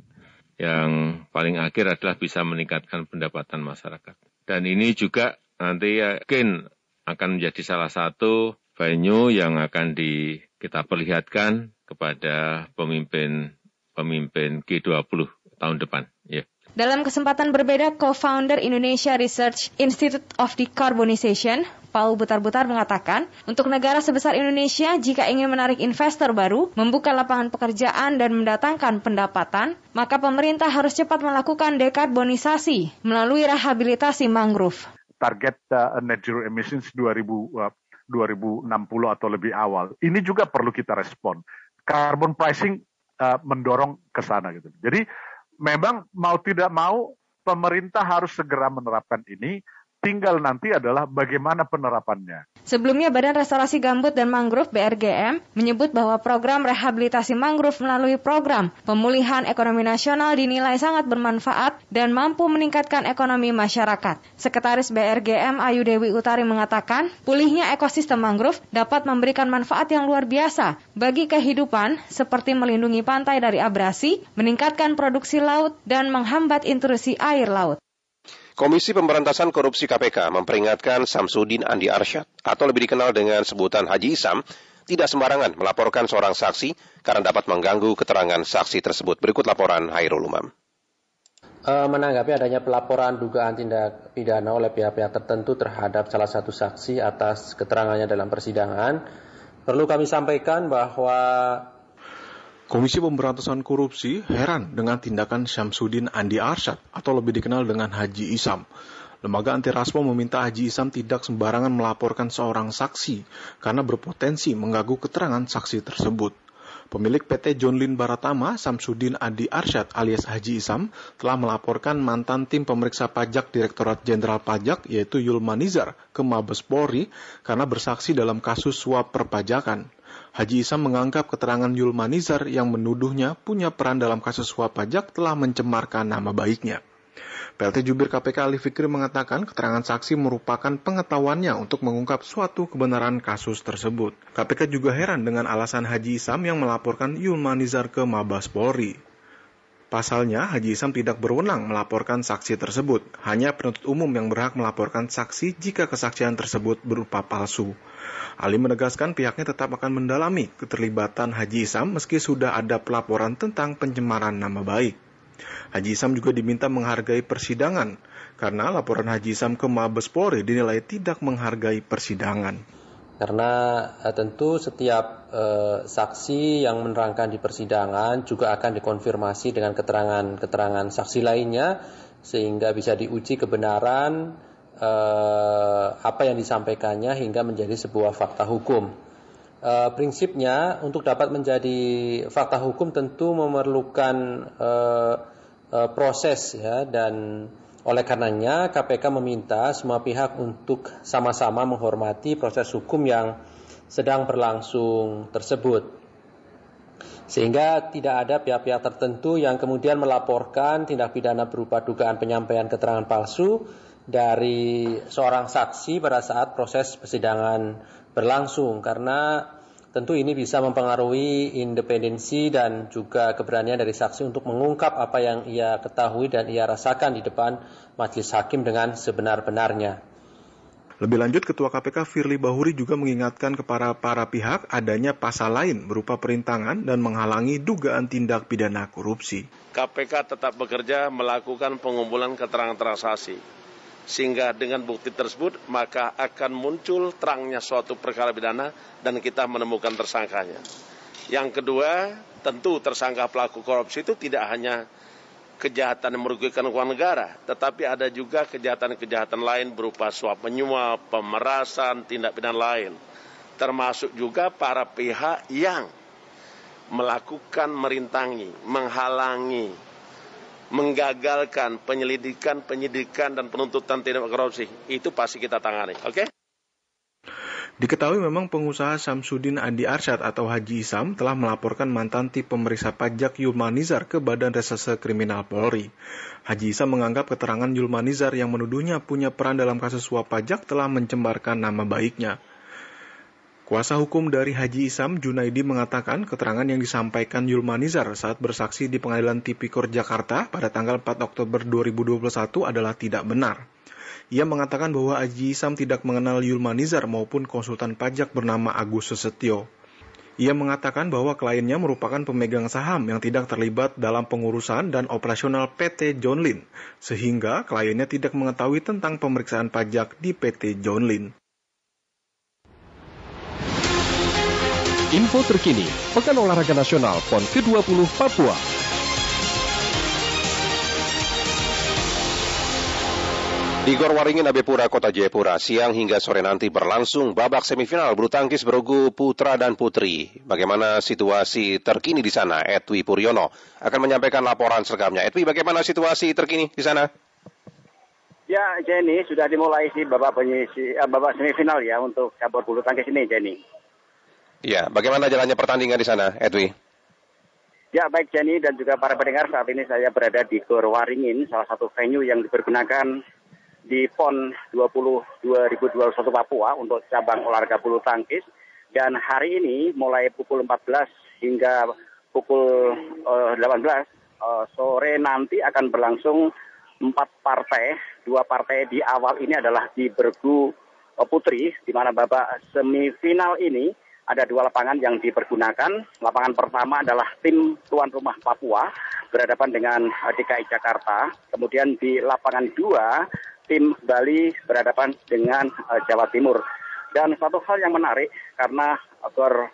yang paling akhir adalah bisa meningkatkan pendapatan masyarakat. Dan ini juga nanti yakin akan menjadi salah satu venue yang akan di, kita perlihatkan kepada pemimpin pemimpin G20 tahun depan. Ya. Dalam kesempatan berbeda, co-founder Indonesia Research Institute of Decarbonization, Paul Butar-Butar mengatakan, untuk negara sebesar Indonesia, jika ingin menarik investor baru, membuka lapangan pekerjaan dan mendatangkan pendapatan, maka pemerintah harus cepat melakukan dekarbonisasi melalui rehabilitasi mangrove. Target uh, net zero emissions 2000, uh, 2060 atau lebih awal. Ini juga perlu kita respon. Carbon pricing uh, mendorong ke sana gitu. Jadi memang mau tidak mau pemerintah harus segera menerapkan ini Tinggal nanti adalah bagaimana penerapannya. Sebelumnya Badan Restorasi Gambut dan Mangrove BRGM menyebut bahwa program rehabilitasi mangrove melalui program pemulihan ekonomi nasional dinilai sangat bermanfaat dan mampu meningkatkan ekonomi masyarakat. Sekretaris BRGM Ayu Dewi Utari mengatakan, pulihnya ekosistem mangrove dapat memberikan manfaat yang luar biasa bagi kehidupan seperti melindungi pantai dari abrasi, meningkatkan produksi laut, dan menghambat intrusi air laut. Komisi Pemberantasan Korupsi KPK memperingatkan Samsudin Andi Arsyad atau lebih dikenal dengan sebutan Haji Isam tidak sembarangan melaporkan seorang saksi karena dapat mengganggu keterangan saksi tersebut. Berikut laporan Hairul Umam. Eh, menanggapi adanya pelaporan dugaan tindak pidana oleh pihak-pihak tertentu terhadap salah satu saksi atas keterangannya dalam persidangan, perlu kami sampaikan bahwa Komisi Pemberantasan Korupsi heran dengan tindakan Syamsuddin Andi Arsyad atau lebih dikenal dengan Haji Isam. Lembaga anti rasmo meminta Haji Isam tidak sembarangan melaporkan seorang saksi karena berpotensi mengganggu keterangan saksi tersebut. Pemilik PT John Lin Baratama, Samsudin Adi Arsyad alias Haji Isam, telah melaporkan mantan tim pemeriksa pajak Direktorat Jenderal Pajak yaitu Yulman Nizar ke Mabes Polri karena bersaksi dalam kasus suap perpajakan. Haji Isam menganggap keterangan Yulmanizar yang menuduhnya punya peran dalam kasus suap pajak telah mencemarkan nama baiknya. PLT Jubir KPK Ali Fikri mengatakan keterangan saksi merupakan pengetahuannya untuk mengungkap suatu kebenaran kasus tersebut. KPK juga heran dengan alasan Haji Isam yang melaporkan Yulmanizar ke Mabas Polri. Pasalnya, Haji Isam tidak berwenang melaporkan saksi tersebut. Hanya penuntut umum yang berhak melaporkan saksi jika kesaksian tersebut berupa palsu. Ali menegaskan pihaknya tetap akan mendalami keterlibatan Haji Isam meski sudah ada pelaporan tentang pencemaran nama baik. Haji Isam juga diminta menghargai persidangan karena laporan Haji Isam ke Mabes Polri dinilai tidak menghargai persidangan. Karena eh, tentu setiap eh, saksi yang menerangkan di persidangan juga akan dikonfirmasi dengan keterangan-keterangan saksi lainnya sehingga bisa diuji kebenaran eh, apa yang disampaikannya hingga menjadi sebuah fakta hukum. Eh, prinsipnya untuk dapat menjadi fakta hukum tentu memerlukan eh, eh, proses ya dan oleh karenanya KPK meminta semua pihak untuk sama-sama menghormati proses hukum yang sedang berlangsung tersebut. Sehingga tidak ada pihak-pihak tertentu yang kemudian melaporkan tindak pidana berupa dugaan penyampaian keterangan palsu dari seorang saksi pada saat proses persidangan berlangsung karena tentu ini bisa mempengaruhi independensi dan juga keberanian dari saksi untuk mengungkap apa yang ia ketahui dan ia rasakan di depan majelis hakim dengan sebenar-benarnya. Lebih lanjut, Ketua KPK Firly Bahuri juga mengingatkan kepada para pihak adanya pasal lain berupa perintangan dan menghalangi dugaan tindak pidana korupsi. KPK tetap bekerja melakukan pengumpulan keterangan transaksi sehingga dengan bukti tersebut maka akan muncul terangnya suatu perkara pidana dan kita menemukan tersangkanya. Yang kedua, tentu tersangka pelaku korupsi itu tidak hanya kejahatan yang merugikan keuangan negara, tetapi ada juga kejahatan-kejahatan lain berupa suap menyuap, pemerasan, tindak pidana lain. Termasuk juga para pihak yang melakukan merintangi, menghalangi, menggagalkan penyelidikan, penyidikan, dan penuntutan tindak korupsi. Itu pasti kita tangani. Oke? Okay? Diketahui memang pengusaha Samsudin Andi Arsyad atau Haji Isam telah melaporkan mantan tim pemeriksa pajak Yulmanizar ke Badan Reserse Kriminal Polri. Haji Isam menganggap keterangan Yulmanizar yang menuduhnya punya peran dalam kasus suap pajak telah mencembarkan nama baiknya. Kuasa hukum dari Haji Isam, Junaidi mengatakan keterangan yang disampaikan Yulmanizar saat bersaksi di Pengadilan Tipikor Jakarta pada tanggal 4 Oktober 2021 adalah tidak benar. Ia mengatakan bahwa Aji Isam tidak mengenal Yulmanizar maupun konsultan pajak bernama Agus Sesetio. Ia mengatakan bahwa kliennya merupakan pemegang saham yang tidak terlibat dalam pengurusan dan operasional PT John Lin, sehingga kliennya tidak mengetahui tentang pemeriksaan pajak di PT John Lin. Info terkini, Pekan Olahraga Nasional PON ke-20 Papua. Di Gor Waringin Abepura, Kota Jayapura, siang hingga sore nanti berlangsung babak semifinal bulu tangkis bergu putra dan putri. Bagaimana situasi terkini di sana? Edwi Puryono akan menyampaikan laporan selengkapnya. Edwi, bagaimana situasi terkini di sana? Ya, Jenny, sudah dimulai sih babak, penyisi, uh, babak semifinal ya untuk cabur bulu tangkis ini, Jenny. Ya, bagaimana jalannya pertandingan di sana, Edwi? Ya, baik Jenny dan juga para pendengar, saat ini saya berada di Gor Waringin, salah satu venue yang dipergunakan di PON 20 2021 Papua untuk cabang olahraga bulu tangkis dan hari ini mulai pukul 14 hingga pukul uh, 18 uh, sore nanti akan berlangsung empat partai dua partai di awal ini adalah di bergu uh, putri di mana babak semifinal ini ada dua lapangan yang dipergunakan. Lapangan pertama adalah tim tuan rumah Papua berhadapan dengan DKI Jakarta. Kemudian di lapangan dua tim Bali berhadapan dengan uh, Jawa Timur. Dan satu hal yang menarik karena Gor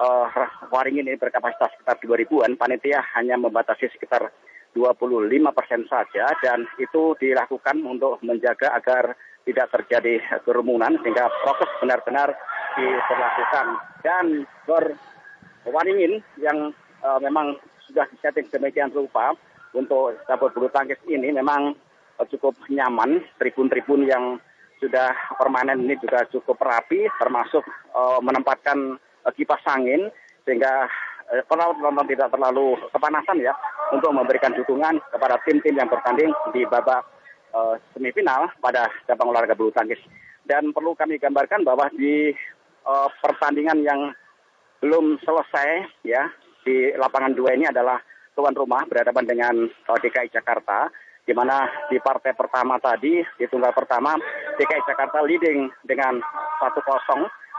uh, Waringin ini berkapasitas sekitar 2000-an, panitia hanya membatasi sekitar 25 persen saja dan itu dilakukan untuk menjaga agar tidak terjadi kerumunan sehingga proses benar-benar diberlakukan. Dan Gor Waringin yang uh, memang sudah disetting demikian rupa untuk cabur bulu tangkis ini memang cukup nyaman. Tribun-tribun yang sudah permanen ini juga cukup rapi, termasuk uh, menempatkan uh, kipas angin sehingga uh, penonton tidak terlalu kepanasan ya untuk memberikan dukungan kepada tim-tim yang bertanding di babak semifinal pada cabang olahraga bulu tangkis. Dan perlu kami gambarkan bahwa di uh, pertandingan yang belum selesai ya di lapangan dua ini adalah tuan rumah berhadapan dengan uh, DKI Jakarta di mana di partai pertama tadi, di tunggal pertama, DKI Jakarta leading dengan 1-0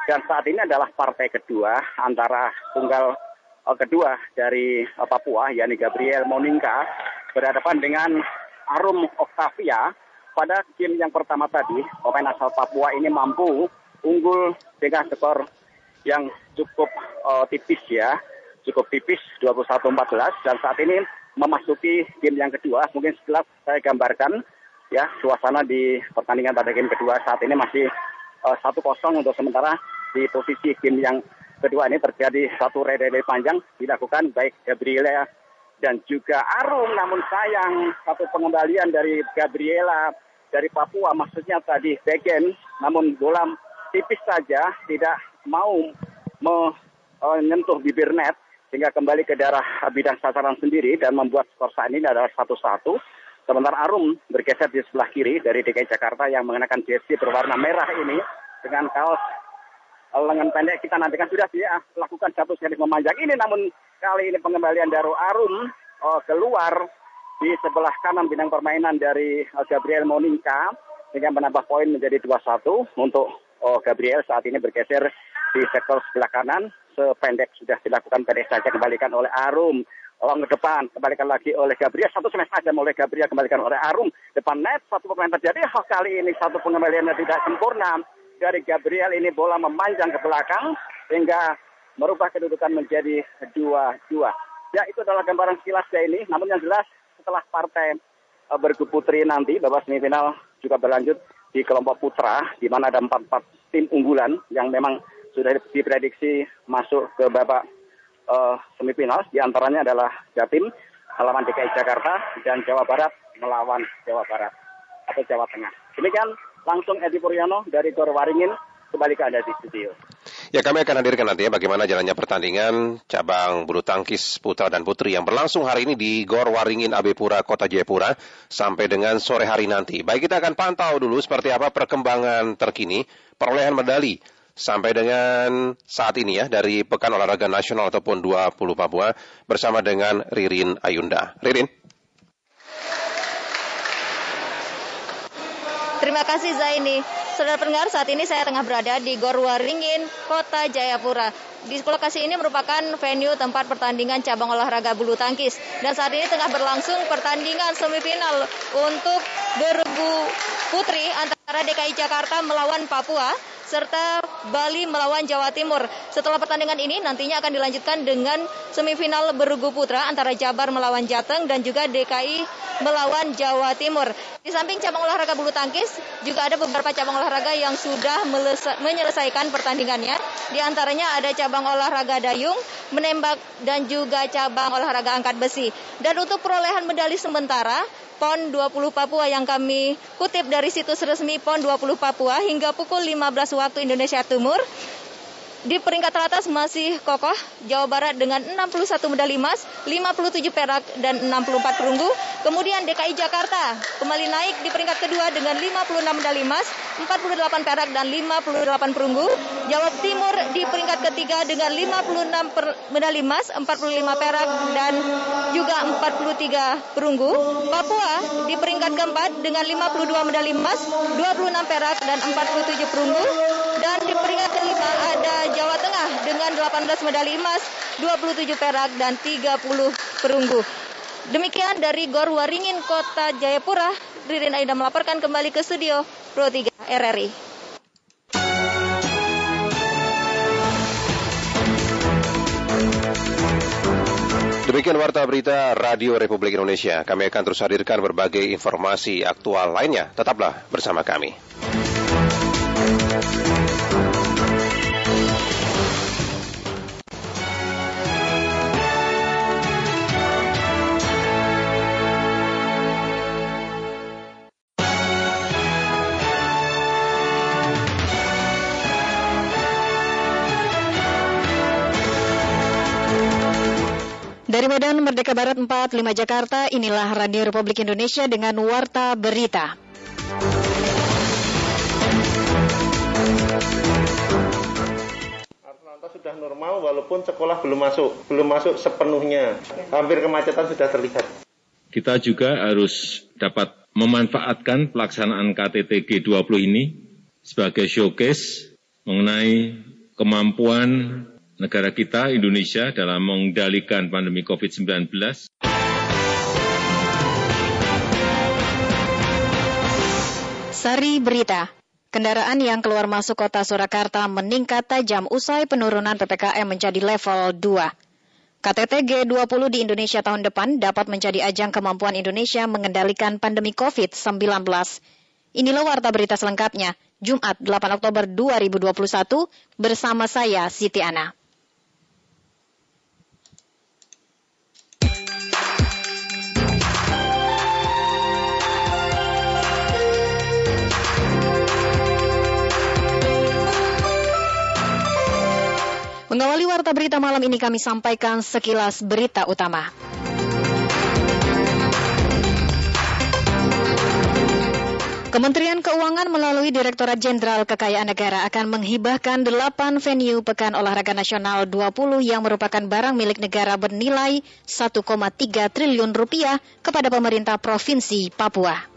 dan saat ini adalah partai kedua antara tunggal kedua dari Papua, yakni Gabriel Moninga, berhadapan dengan Arum Octavia. Pada game yang pertama tadi, pemain asal Papua ini mampu unggul dengan skor yang cukup uh, tipis ya, cukup tipis 21-14 dan saat ini memasuki game yang kedua. Mungkin setelah saya gambarkan ya suasana di pertandingan pada game kedua saat ini masih eh, uh, kosong untuk sementara di posisi game yang kedua ini terjadi satu rede panjang dilakukan baik Gabriela dan juga Arum namun sayang satu pengembalian dari Gabriela dari Papua maksudnya tadi backend namun bola tipis saja tidak mau menyentuh bibir net sehingga kembali ke daerah bidang sasaran sendiri dan membuat skor saat ini adalah satu-satu. Sementara Arum bergeser di sebelah kiri dari DKI Jakarta yang mengenakan jersey berwarna merah ini dengan kaos lengan pendek kita nantikan sudah dia lakukan satu sekali memanjang ini namun kali ini pengembalian dari Arum oh, keluar di sebelah kanan bidang permainan dari uh, Gabriel Moninka dengan menambah poin menjadi 2-1 untuk oh, Gabriel saat ini bergeser di sektor sebelah kanan sependek sudah dilakukan pendek saja kembalikan oleh Arum Orang ke depan, kembalikan lagi oleh Gabriel. Satu smash saja oleh Gabriel, kembalikan oleh Arum. Depan net, satu pemain terjadi. Oh, kali ini satu pengembaliannya tidak sempurna. Dari Gabriel ini bola memanjang ke belakang. Sehingga merubah kedudukan menjadi dua-dua. Ya, itu adalah gambaran sekilas ya ini. Namun yang jelas, setelah partai uh, bergu putri nanti, babak semifinal juga berlanjut di kelompok putra. Di mana ada empat-empat tim unggulan yang memang sudah diprediksi masuk ke babak uh, semifinal. Di antaranya adalah Jatim, halaman DKI Jakarta, dan Jawa Barat melawan Jawa Barat atau Jawa Tengah. Demikian langsung Edi Puryono dari Gor Waringin kembali ke Anda di studio. Ya kami akan hadirkan nanti ya bagaimana jalannya pertandingan cabang bulu tangkis putra dan putri yang berlangsung hari ini di Gor Waringin Abepura Kota Jayapura sampai dengan sore hari nanti. Baik kita akan pantau dulu seperti apa perkembangan terkini perolehan medali sampai dengan saat ini ya dari Pekan Olahraga Nasional ataupun 20 Papua bersama dengan Ririn Ayunda. Ririn. Terima kasih Zaini. Saudara pendengar, saat ini saya tengah berada di Gor Waringin, Kota Jayapura. Di lokasi ini merupakan venue tempat pertandingan cabang olahraga bulu tangkis. Dan saat ini tengah berlangsung pertandingan semifinal untuk bergu putri antara DKI Jakarta melawan Papua serta Bali melawan Jawa Timur. Setelah pertandingan ini nantinya akan dilanjutkan dengan semifinal bergu putra antara Jabar melawan Jateng dan juga DKI melawan Jawa Timur. Di samping cabang olahraga bulu tangkis, juga ada beberapa cabang olahraga yang sudah menyelesaikan pertandingannya. Di antaranya ada cabang olahraga dayung, menembak, dan juga cabang olahraga angkat besi. Dan untuk perolehan medali sementara, PON 20 Papua yang kami kutip dari situs resmi PON 20 Papua hingga pukul 15 waktu Indonesia Timur. Di peringkat teratas masih kokoh Jawa Barat dengan 61 medali emas, 57 perak dan 64 perunggu. Kemudian DKI Jakarta kembali naik di peringkat kedua dengan 56 medali emas, 48 perak dan 58 perunggu. Jawa Timur di peringkat ketiga dengan 56 per, medali emas, 45 perak dan juga 43 perunggu. Papua di peringkat keempat dengan 52 medali emas, 26 perak dan 47 perunggu. Dan di peringkat kelima ada Jawa Tengah dengan 18 medali emas, 27 perak dan 30 perunggu. Demikian dari Gor Waringin Kota Jayapura, Ririn Aida melaporkan kembali ke studio Pro 3 RRI. Demikian warta berita Radio Republik Indonesia. Kami akan terus hadirkan berbagai informasi aktual lainnya. Tetaplah bersama kami. Dari Medan Merdeka Barat 45 Jakarta, inilah Radio Republik Indonesia dengan Warta Berita. Sudah normal walaupun sekolah belum masuk, belum masuk sepenuhnya. Hampir kemacetan sudah terlihat. Kita juga harus dapat memanfaatkan pelaksanaan KTT G20 ini sebagai showcase mengenai kemampuan negara kita, Indonesia, dalam mengendalikan pandemi COVID-19. Sari Berita. Kendaraan yang keluar masuk kota Surakarta meningkat tajam usai penurunan PPKM menjadi level 2. KTT G20 di Indonesia tahun depan dapat menjadi ajang kemampuan Indonesia mengendalikan pandemi COVID-19. Inilah warta berita selengkapnya, Jumat 8 Oktober 2021, bersama saya Siti Ana. Mengawali warta berita malam ini kami sampaikan sekilas berita utama. Kementerian Keuangan melalui Direktorat Jenderal Kekayaan Negara akan menghibahkan 8 venue Pekan Olahraga Nasional 20 yang merupakan barang milik negara bernilai 1,3 triliun rupiah kepada pemerintah Provinsi Papua.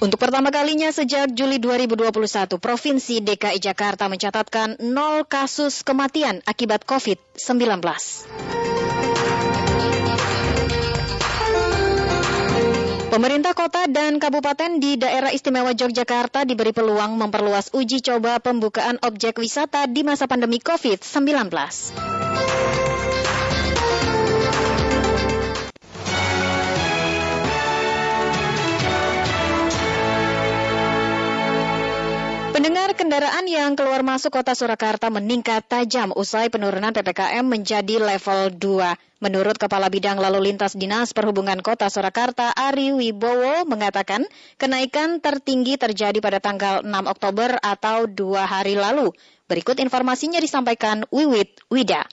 Untuk pertama kalinya sejak Juli 2021, Provinsi DKI Jakarta mencatatkan nol kasus kematian akibat COVID-19. Pemerintah kota dan kabupaten di daerah istimewa Yogyakarta diberi peluang memperluas uji coba pembukaan objek wisata di masa pandemi COVID-19. Pendengar kendaraan yang keluar masuk kota Surakarta meningkat tajam usai penurunan PPKM menjadi level 2. Menurut Kepala Bidang Lalu Lintas Dinas Perhubungan Kota Surakarta Ari Wibowo mengatakan kenaikan tertinggi terjadi pada tanggal 6 Oktober atau dua hari lalu. Berikut informasinya disampaikan Wiwit Wida.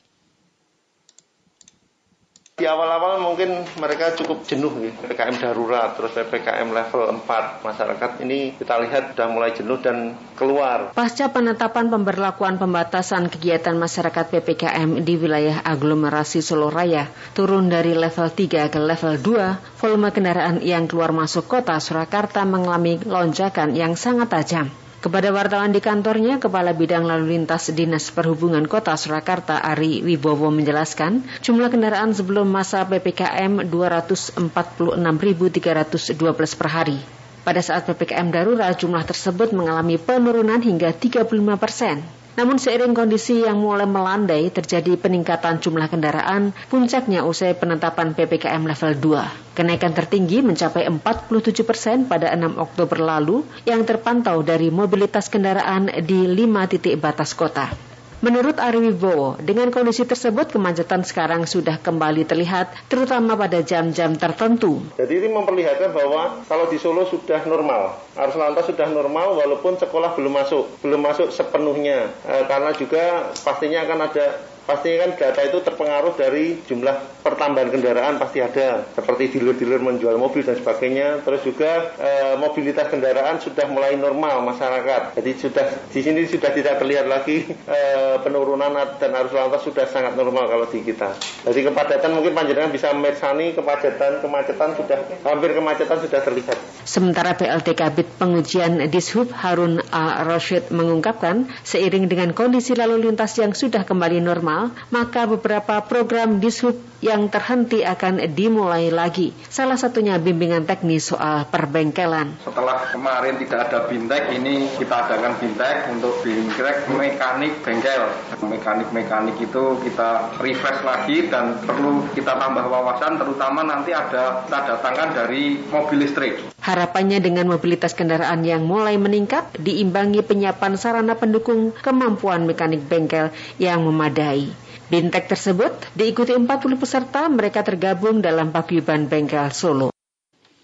Di awal-awal mungkin mereka cukup jenuh ya, PPKM darurat, terus PPKM level 4. Masyarakat ini kita lihat sudah mulai jenuh dan keluar. Pasca penetapan pemberlakuan pembatasan kegiatan masyarakat PPKM di wilayah aglomerasi Solo Raya turun dari level 3 ke level 2, volume kendaraan yang keluar masuk kota Surakarta mengalami lonjakan yang sangat tajam. Kepada wartawan di kantornya, Kepala Bidang Lalu Lintas Dinas Perhubungan Kota Surakarta Ari Wibowo menjelaskan, jumlah kendaraan sebelum masa PPKM 246.312 per hari. Pada saat PPKM darurat, jumlah tersebut mengalami penurunan hingga 35 persen. Namun seiring kondisi yang mulai melandai terjadi peningkatan jumlah kendaraan, puncaknya usai penetapan PPKM level 2. Kenaikan tertinggi mencapai 47 persen pada 6 Oktober lalu yang terpantau dari mobilitas kendaraan di 5 titik batas kota. Menurut Ari Wibowo, dengan kondisi tersebut kemacetan sekarang sudah kembali terlihat, terutama pada jam-jam tertentu. Jadi ini memperlihatkan bahwa kalau di Solo sudah normal, arus lantas sudah normal walaupun sekolah belum masuk, belum masuk sepenuhnya, e, karena juga pastinya akan ada pastinya kan data itu terpengaruh dari jumlah pertambahan kendaraan pasti ada. Seperti dealer-dealer menjual mobil dan sebagainya. Terus juga e, mobilitas kendaraan sudah mulai normal masyarakat. Jadi sudah di sini sudah tidak terlihat lagi e, penurunan dan arus lantas sudah sangat normal kalau di kita. Jadi kepadatan mungkin panjenengan bisa mersani kepadatan kemacetan sudah hampir kemacetan sudah terlihat. Sementara PLT Kabit Pengujian Dishub Harun A. Rashid mengungkapkan seiring dengan kondisi lalu lintas yang sudah kembali normal maka beberapa program dishub yang terhenti akan dimulai lagi. Salah satunya bimbingan teknis soal perbengkelan. Setelah kemarin tidak ada bintek, ini kita adakan bintek untuk bintek mekanik bengkel. Mekanik-mekanik itu kita refresh lagi dan perlu kita tambah wawasan, terutama nanti ada kita datangkan dari mobil listrik. Harapannya dengan mobilitas kendaraan yang mulai meningkat, diimbangi penyiapan sarana pendukung kemampuan mekanik bengkel yang memadai. Bintek tersebut diikuti 40 peserta, mereka tergabung dalam paguyuban bengkel Solo.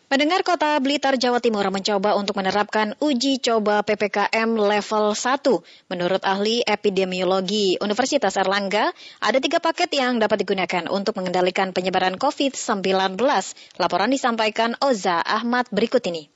Pendengar Kota Blitar, Jawa Timur mencoba untuk menerapkan uji coba PPKM level 1. Menurut ahli epidemiologi Universitas Erlangga, ada tiga paket yang dapat digunakan untuk mengendalikan penyebaran COVID-19. Laporan disampaikan Oza Ahmad berikut ini.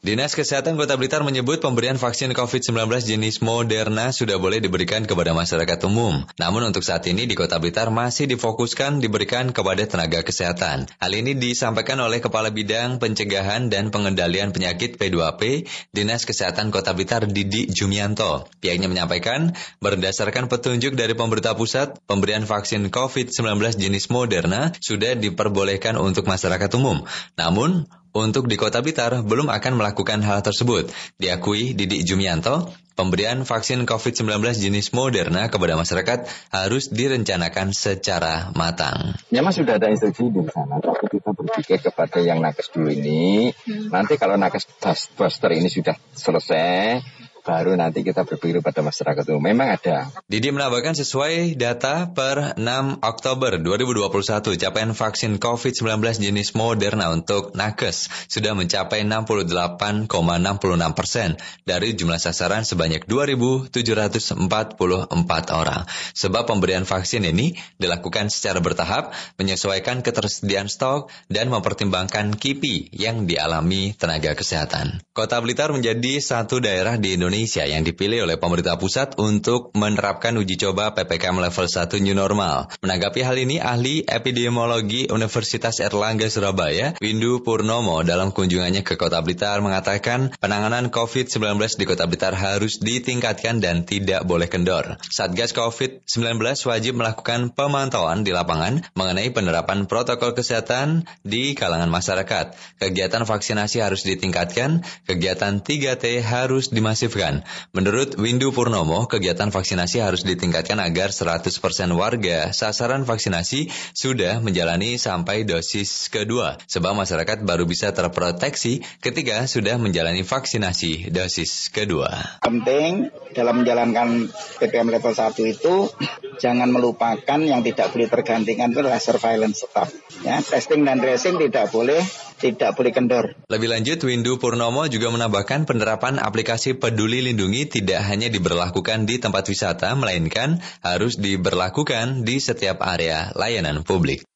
Dinas Kesehatan Kota Blitar menyebut pemberian vaksin COVID-19 jenis Moderna sudah boleh diberikan kepada masyarakat umum. Namun untuk saat ini di Kota Blitar masih difokuskan diberikan kepada tenaga kesehatan. Hal ini disampaikan oleh Kepala Bidang Pencegahan dan Pengendalian Penyakit P2P Dinas Kesehatan Kota Blitar Didi Jumianto. Pihaknya menyampaikan berdasarkan petunjuk dari pemerintah pusat, pemberian vaksin COVID-19 jenis Moderna sudah diperbolehkan untuk masyarakat umum. Namun untuk di Kota Blitar belum akan melakukan hal tersebut. Diakui Didi Jumianto, pemberian vaksin COVID-19 jenis Moderna kepada masyarakat harus direncanakan secara matang. Memang sudah ada instruksi di sana, tapi kita berpikir kepada yang nakes dulu ini. Hmm. Nanti kalau nakes booster ini sudah selesai, baru nanti kita berpikir pada masyarakat umum. Memang ada. Didi menambahkan sesuai data per 6 Oktober 2021, capaian vaksin COVID-19 jenis Moderna untuk nakes sudah mencapai 68,66 persen dari jumlah sasaran sebanyak 2.744 orang. Sebab pemberian vaksin ini dilakukan secara bertahap, menyesuaikan ketersediaan stok, dan mempertimbangkan KIPI yang dialami tenaga kesehatan. Kota Blitar menjadi satu daerah di Indonesia Indonesia yang dipilih oleh pemerintah pusat untuk menerapkan uji coba PPKM level 1 New Normal. Menanggapi hal ini, ahli epidemiologi Universitas Erlangga Surabaya, Windu Purnomo dalam kunjungannya ke Kota Blitar mengatakan penanganan COVID-19 di Kota Blitar harus ditingkatkan dan tidak boleh kendor. Satgas COVID-19 wajib melakukan pemantauan di lapangan mengenai penerapan protokol kesehatan di kalangan masyarakat. Kegiatan vaksinasi harus ditingkatkan, kegiatan 3T harus dimasifkan Menurut Windu Purnomo, kegiatan vaksinasi harus ditingkatkan agar 100% warga sasaran vaksinasi sudah menjalani sampai dosis kedua, sebab masyarakat baru bisa terproteksi ketika sudah menjalani vaksinasi dosis kedua. Penting dalam menjalankan PPM level 1 itu jangan melupakan yang tidak boleh tergantikan itu adalah surveillance tetap. Ya, testing dan tracing tidak boleh tidak boleh kendor. Lebih lanjut, Windu Purnomo juga menambahkan penerapan aplikasi Peduli Lindungi tidak hanya diberlakukan di tempat wisata, melainkan harus diberlakukan di setiap area layanan publik.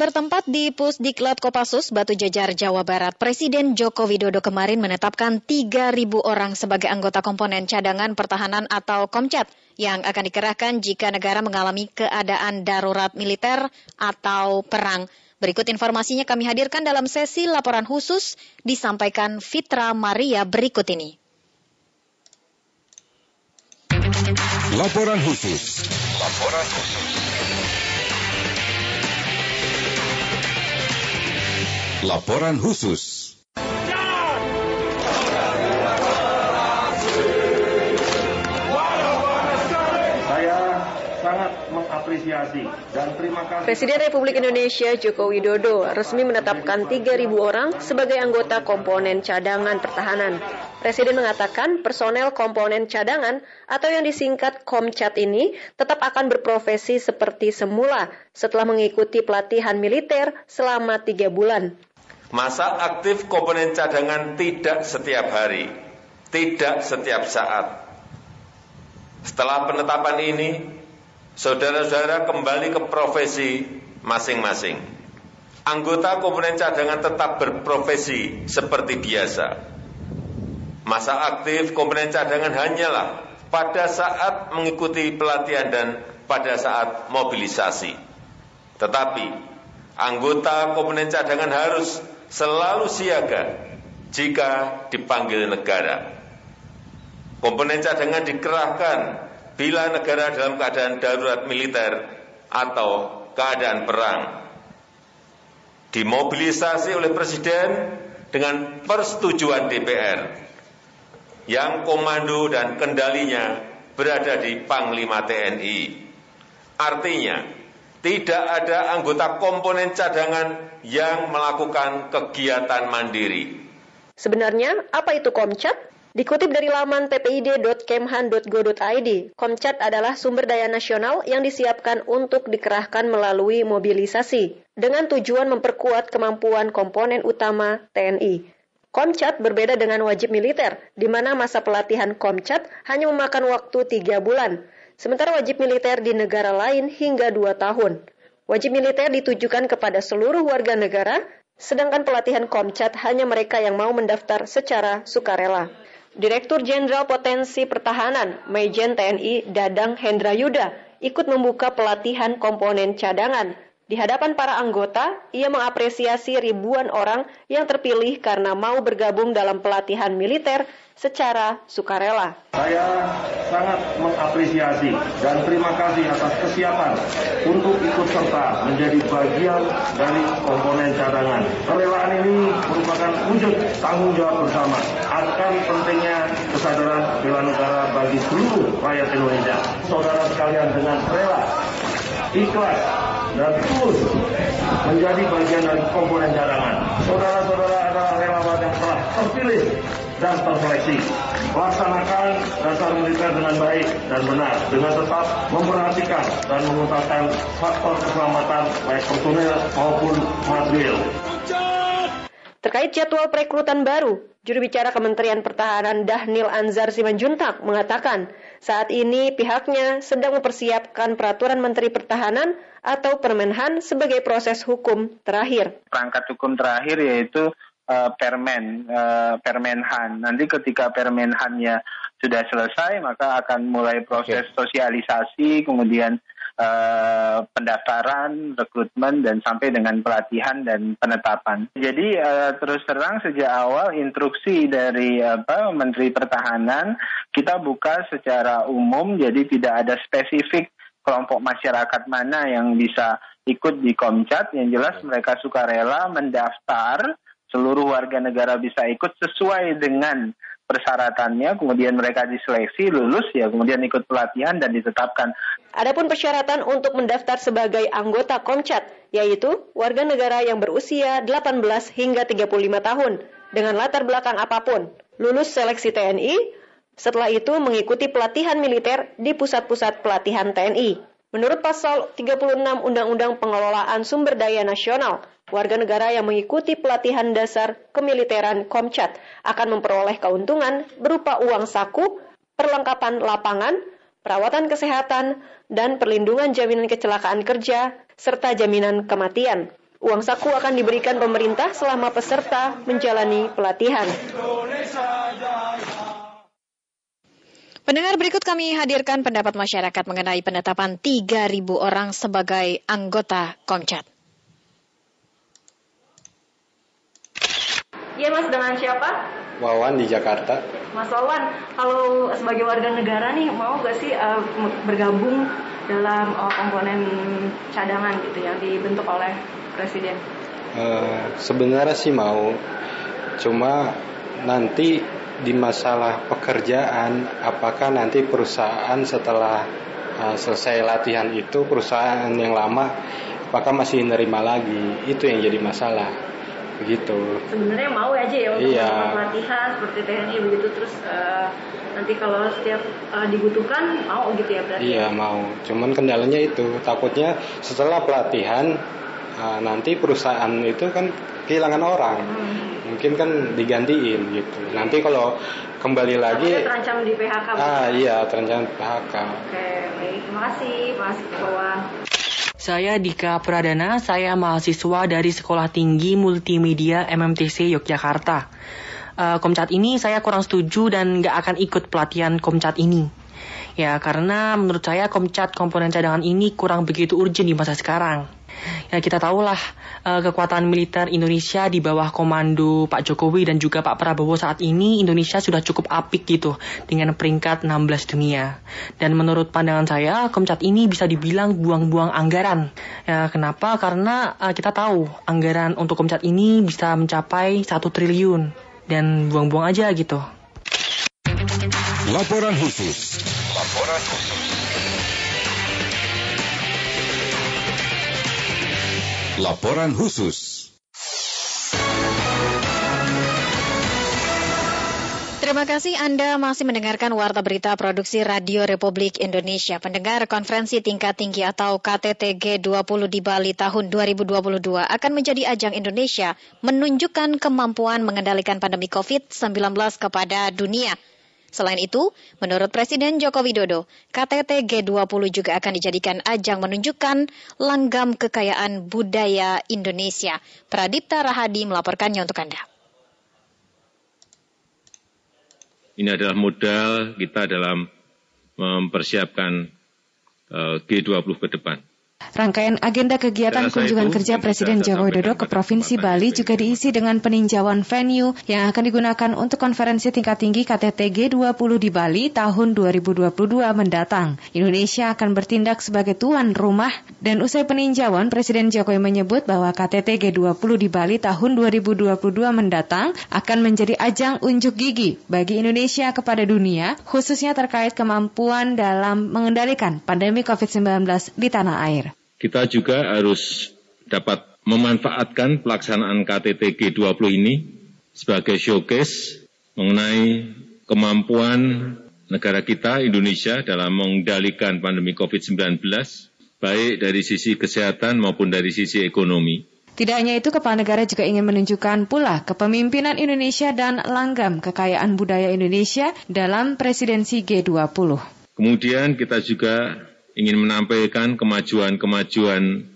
Bertempat di Pusdiklat Kopassus, Batu Jajar, Jawa Barat, Presiden Joko Widodo kemarin menetapkan 3.000 orang sebagai anggota komponen cadangan pertahanan atau Komcat yang akan dikerahkan jika negara mengalami keadaan darurat militer atau perang. Berikut informasinya kami hadirkan dalam sesi laporan khusus disampaikan Fitra Maria berikut ini. Laporan khusus. Laporan khusus. Laporan khusus. Saya sangat mengapresiasi dan terima kasih. Presiden Republik Indonesia Joko Widodo resmi menetapkan 3.000 orang sebagai anggota komponen cadangan pertahanan. Presiden mengatakan personel komponen cadangan atau yang disingkat Komcat ini tetap akan berprofesi seperti semula setelah mengikuti pelatihan militer selama tiga bulan. Masa aktif komponen cadangan tidak setiap hari, tidak setiap saat. Setelah penetapan ini, saudara-saudara kembali ke profesi masing-masing. Anggota komponen cadangan tetap berprofesi seperti biasa. Masa aktif komponen cadangan hanyalah pada saat mengikuti pelatihan dan pada saat mobilisasi. Tetapi anggota komponen cadangan harus selalu siaga jika dipanggil negara. Komponen cadangan dikerahkan bila negara dalam keadaan darurat militer atau keadaan perang. Dimobilisasi oleh Presiden dengan persetujuan DPR yang komando dan kendalinya berada di Panglima TNI. Artinya, tidak ada anggota komponen cadangan yang melakukan kegiatan mandiri. Sebenarnya, apa itu Komcat? Dikutip dari laman ppid.kemhan.go.id, Komcat adalah sumber daya nasional yang disiapkan untuk dikerahkan melalui mobilisasi dengan tujuan memperkuat kemampuan komponen utama TNI. Komcat berbeda dengan wajib militer, di mana masa pelatihan Komcat hanya memakan waktu tiga bulan, sementara wajib militer di negara lain hingga dua tahun. Wajib militer ditujukan kepada seluruh warga negara, sedangkan pelatihan Komcat hanya mereka yang mau mendaftar secara sukarela. Direktur Jenderal Potensi Pertahanan, Majen TNI Dadang Hendra Yuda, ikut membuka pelatihan komponen cadangan. Di hadapan para anggota, ia mengapresiasi ribuan orang yang terpilih karena mau bergabung dalam pelatihan militer secara sukarela. Saya sangat mengapresiasi dan terima kasih atas kesiapan untuk ikut serta menjadi bagian dari komponen cadangan. Kerelaan ini merupakan wujud tanggung jawab bersama akan pentingnya kesadaran bela negara bagi seluruh rakyat Indonesia. Saudara sekalian dengan rela, ikhlas, dan tulus menjadi bagian dari komponen cadangan. Saudara-saudara adalah relawan yang telah terpilih dan terseleksi. Laksanakan dasar militer dengan baik dan benar dengan tetap memperhatikan dan mengutamakan faktor keselamatan baik personel maupun material. Terkait jadwal perekrutan baru, juru bicara Kementerian Pertahanan Dahnil Anzar Simanjuntak mengatakan saat ini pihaknya sedang mempersiapkan peraturan Menteri Pertahanan atau Permenhan sebagai proses hukum terakhir. Perangkat hukum terakhir yaitu uh, Permen, uh, Permenhan. Nanti ketika Permenhannya sudah selesai, maka akan mulai proses sosialisasi, kemudian uh, pendaftaran, rekrutmen, dan sampai dengan pelatihan dan penetapan. Jadi uh, terus terang sejak awal instruksi dari apa Menteri Pertahanan kita buka secara umum, jadi tidak ada spesifik kelompok masyarakat mana yang bisa ikut di Komcat. Yang jelas mereka sukarela mendaftar, seluruh warga negara bisa ikut sesuai dengan persyaratannya, kemudian mereka diseleksi, lulus, ya kemudian ikut pelatihan dan ditetapkan. Adapun persyaratan untuk mendaftar sebagai anggota Komcat, yaitu warga negara yang berusia 18 hingga 35 tahun, dengan latar belakang apa pun, lulus seleksi TNI, setelah itu mengikuti pelatihan militer di pusat-pusat pelatihan TNI. Menurut pasal 36 Undang-Undang Pengelolaan Sumber Daya Nasional, warga negara yang mengikuti pelatihan dasar kemiliteran Komcat akan memperoleh keuntungan berupa uang saku, perlengkapan lapangan, perawatan kesehatan, dan perlindungan jaminan kecelakaan kerja, serta jaminan kematian. Uang saku akan diberikan pemerintah selama peserta menjalani pelatihan. Pendengar berikut kami hadirkan pendapat masyarakat mengenai penetapan 3.000 orang sebagai anggota Komcat. Iya mas, dengan siapa? Wawan di Jakarta. Mas Wawan, kalau sebagai warga negara nih mau gak sih uh, bergabung dalam uh, komponen cadangan gitu yang dibentuk oleh Presiden? Uh, sebenarnya sih mau, cuma nanti di masalah pekerjaan, apakah nanti perusahaan setelah uh, selesai latihan itu perusahaan yang lama apakah masih menerima lagi? Itu yang jadi masalah. Begitu. Sebenarnya mau aja ya untuk iya. pelatihan seperti TNI begitu terus uh, nanti kalau setiap uh, dibutuhkan mau gitu ya berarti. Iya, mau. Cuman kendalanya itu takutnya setelah pelatihan uh, nanti perusahaan itu kan kehilangan orang. Hmm mungkin kan digantiin gitu. Nanti kalau kembali lagi Maksudnya terancam di PHK. Ah iya, terancam PHK. Oke, baik. Terima kasih, Mas. Saya Dika Pradana, saya mahasiswa dari Sekolah Tinggi Multimedia MMTC Yogyakarta. Uh, Komcat ini saya kurang setuju dan nggak akan ikut pelatihan Komcat ini. Ya, karena menurut saya Komcat komponen cadangan ini kurang begitu urgent di masa sekarang. Ya kita tahulah uh, kekuatan militer Indonesia di bawah komando Pak Jokowi dan juga Pak Prabowo saat ini Indonesia sudah cukup apik gitu dengan peringkat 16 dunia. Dan menurut pandangan saya Komcat ini bisa dibilang buang-buang anggaran. Ya kenapa? Karena uh, kita tahu anggaran untuk Komcat ini bisa mencapai satu triliun dan buang-buang aja gitu. Laporan khusus. Laporan khusus. Laporan khusus. Terima kasih Anda masih mendengarkan Warta Berita Produksi Radio Republik Indonesia. Pendengar konferensi tingkat tinggi atau KTT G20 di Bali tahun 2022 akan menjadi ajang Indonesia menunjukkan kemampuan mengendalikan pandemi COVID-19 kepada dunia. Selain itu, menurut Presiden Joko Widodo, KTT G20 juga akan dijadikan ajang menunjukkan langgam kekayaan budaya Indonesia. Pradipta Rahadi melaporkannya untuk Anda. Ini adalah modal kita dalam mempersiapkan eh, G20 ke depan. Rangkaian agenda kegiatan kunjungan kerja Presiden Joko Widodo ke Provinsi Bali juga diisi dengan peninjauan venue yang akan digunakan untuk konferensi tingkat tinggi KTT G20 di Bali tahun 2022 mendatang. Indonesia akan bertindak sebagai tuan rumah dan usai peninjauan Presiden Jokowi menyebut bahwa KTT G20 di Bali tahun 2022 mendatang akan menjadi ajang unjuk gigi bagi Indonesia kepada dunia khususnya terkait kemampuan dalam mengendalikan pandemi COVID-19 di tanah air kita juga harus dapat memanfaatkan pelaksanaan KTT G20 ini sebagai showcase mengenai kemampuan negara kita Indonesia dalam mengendalikan pandemi COVID-19 baik dari sisi kesehatan maupun dari sisi ekonomi. Tidak hanya itu, kepala negara juga ingin menunjukkan pula kepemimpinan Indonesia dan langgam kekayaan budaya Indonesia dalam presidensi G20. Kemudian kita juga ingin menampilkan kemajuan-kemajuan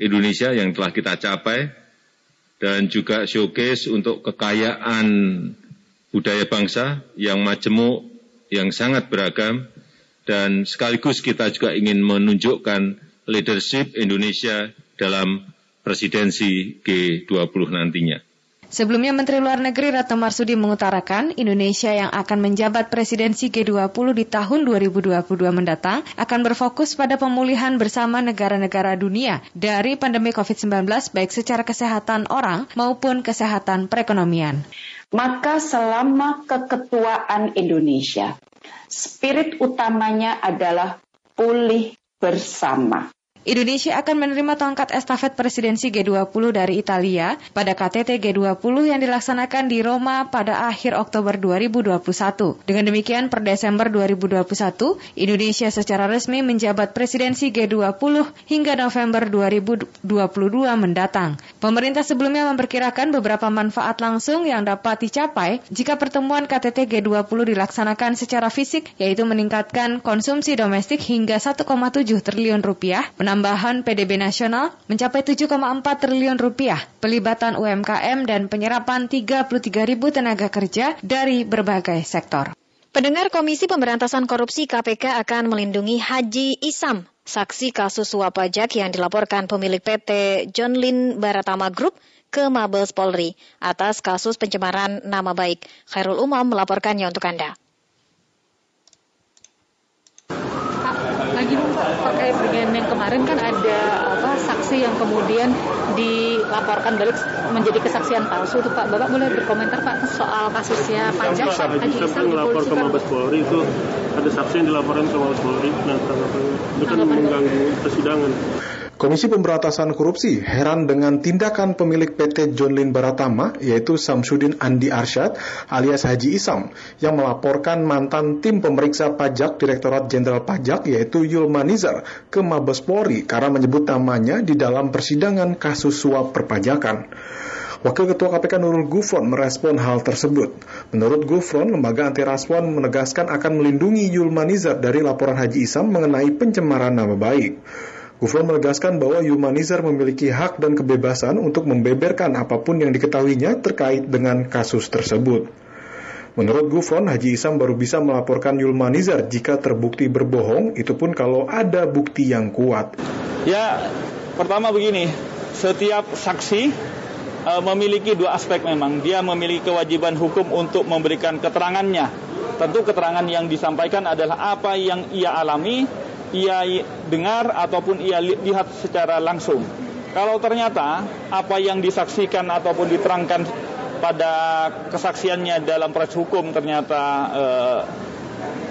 Indonesia yang telah kita capai dan juga showcase untuk kekayaan budaya bangsa yang majemuk, yang sangat beragam dan sekaligus kita juga ingin menunjukkan leadership Indonesia dalam presidensi G20 nantinya. Sebelumnya Menteri Luar Negeri Retno Marsudi mengutarakan Indonesia yang akan menjabat presidensi G20 di tahun 2022 mendatang akan berfokus pada pemulihan bersama negara-negara dunia dari pandemi COVID-19 baik secara kesehatan orang maupun kesehatan perekonomian. Maka selama keketuaan Indonesia, spirit utamanya adalah pulih bersama. Indonesia akan menerima tongkat estafet presidensi G20 dari Italia pada KTT G20 yang dilaksanakan di Roma pada akhir Oktober 2021. Dengan demikian, per Desember 2021, Indonesia secara resmi menjabat presidensi G20 hingga November 2022 mendatang. Pemerintah sebelumnya memperkirakan beberapa manfaat langsung yang dapat dicapai jika pertemuan KTT G20 dilaksanakan secara fisik, yaitu meningkatkan konsumsi domestik hingga 1,7 triliun rupiah, penambahan PDB nasional mencapai 7,4 triliun rupiah, pelibatan UMKM dan penyerapan 33 ribu tenaga kerja dari berbagai sektor. Pendengar Komisi Pemberantasan Korupsi KPK akan melindungi Haji Isam, saksi kasus suap pajak yang dilaporkan pemilik PT John Lin Baratama Group ke Mabes Polri atas kasus pencemaran nama baik. Khairul Umam melaporkannya untuk Anda. lagi Pak terkait dengan yang kemarin kan ada apa saksi yang kemudian dilaporkan balik menjadi kesaksian palsu itu Pak. Bapak boleh berkomentar Pak soal kasusnya pajak Pak Haji Isam melapor ke Mabes Polri itu ada saksi yang dilaporkan ke Mabes Polri nah itu kan mengganggu persidangan. Komisi Pemberantasan Korupsi heran dengan tindakan pemilik PT John Lin Baratama, yaitu Samsudin Andi Arsyad alias Haji Isam, yang melaporkan mantan tim pemeriksa pajak Direktorat Jenderal Pajak, yaitu Yulma Nizar, ke Mabes Polri karena menyebut namanya di dalam persidangan kasus suap perpajakan. Wakil Ketua KPK Nurul Gufron merespon hal tersebut. Menurut Gufron, lembaga anti rasuah menegaskan akan melindungi Yulma Nizar dari laporan Haji Isam mengenai pencemaran nama baik. Gufron menegaskan bahwa Yumanizar memiliki hak dan kebebasan untuk membeberkan apa pun yang diketahuinya terkait dengan kasus tersebut. Menurut Gufron, Haji Isam baru bisa melaporkan Yulmanizar jika terbukti berbohong, itu pun kalau ada bukti yang kuat. Ya, pertama begini, setiap saksi e, memiliki dua aspek memang. Dia memiliki kewajiban hukum untuk memberikan keterangannya. Tentu keterangan yang disampaikan adalah apa yang ia alami, ia dengar ataupun ia lihat secara langsung. Kalau ternyata apa yang disaksikan ataupun diterangkan pada kesaksiannya dalam proses hukum ternyata eh,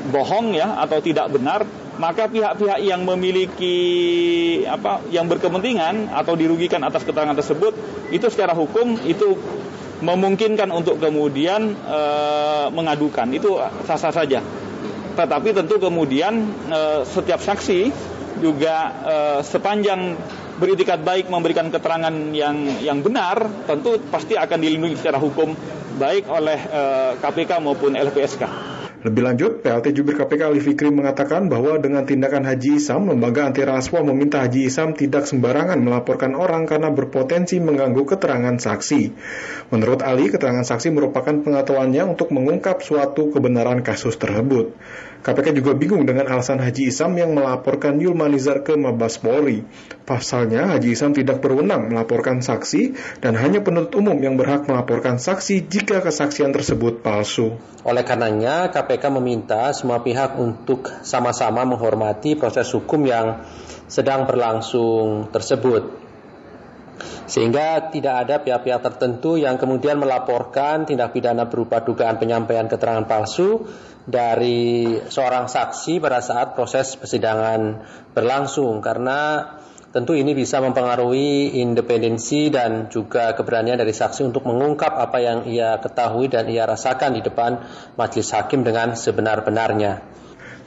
bohong ya atau tidak benar, maka pihak-pihak yang memiliki apa yang berkepentingan atau dirugikan atas keterangan tersebut itu secara hukum itu memungkinkan untuk kemudian e, mengadukan itu sah-sah saja tetapi tentu kemudian e, setiap saksi juga e, sepanjang beritikat baik memberikan keterangan yang yang benar tentu pasti akan dilindungi secara hukum baik oleh KPK maupun LPSK. Lebih lanjut, PLT Jubir KPK Ali Fikri mengatakan bahwa dengan tindakan Haji Isam, lembaga anti rasuah meminta Haji Isam tidak sembarangan melaporkan orang karena berpotensi mengganggu keterangan saksi. Menurut Ali, keterangan saksi merupakan pengetahuannya untuk mengungkap suatu kebenaran kasus tersebut. KPK juga bingung dengan alasan Haji Isam yang melaporkan Yulmanizar ke Mabes Polri. Pasalnya, Haji Isam tidak berwenang melaporkan saksi dan hanya penuntut umum yang berhak melaporkan saksi jika kesaksian tersebut palsu. Oleh karenanya, KPK meminta semua pihak untuk sama-sama menghormati proses hukum yang sedang berlangsung tersebut sehingga tidak ada pihak-pihak tertentu yang kemudian melaporkan tindak pidana berupa dugaan penyampaian keterangan palsu dari seorang saksi pada saat proses persidangan berlangsung karena tentu ini bisa mempengaruhi independensi dan juga keberanian dari saksi untuk mengungkap apa yang ia ketahui dan ia rasakan di depan majelis hakim dengan sebenar-benarnya.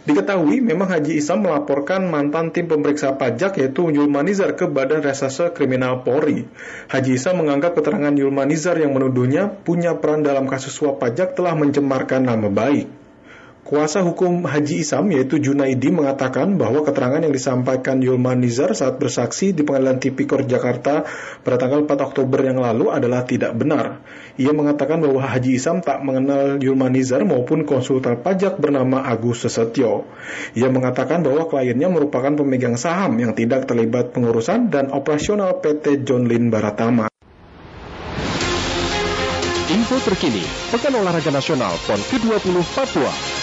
Diketahui memang Haji Isam melaporkan mantan tim pemeriksa pajak yaitu Yulmanizar ke Badan Reserse Kriminal Polri. Haji Isam menganggap keterangan Yulmanizar yang menuduhnya punya peran dalam kasus suap pajak telah mencemarkan nama baik. Kuasa hukum Haji Isam yaitu Junaidi mengatakan bahwa keterangan yang disampaikan Yulman Nizar saat bersaksi di Pengadilan Tipikor Jakarta pada tanggal 4 Oktober yang lalu adalah tidak benar. Ia mengatakan bahwa Haji Isam tak mengenal Yulman Nizar maupun konsultan pajak bernama Agus Sesetio. Ia mengatakan bahwa kliennya merupakan pemegang saham yang tidak terlibat pengurusan dan operasional PT John Lin Baratama. Info terkini, Pekan Olahraga Nasional PON ke-20 Papua.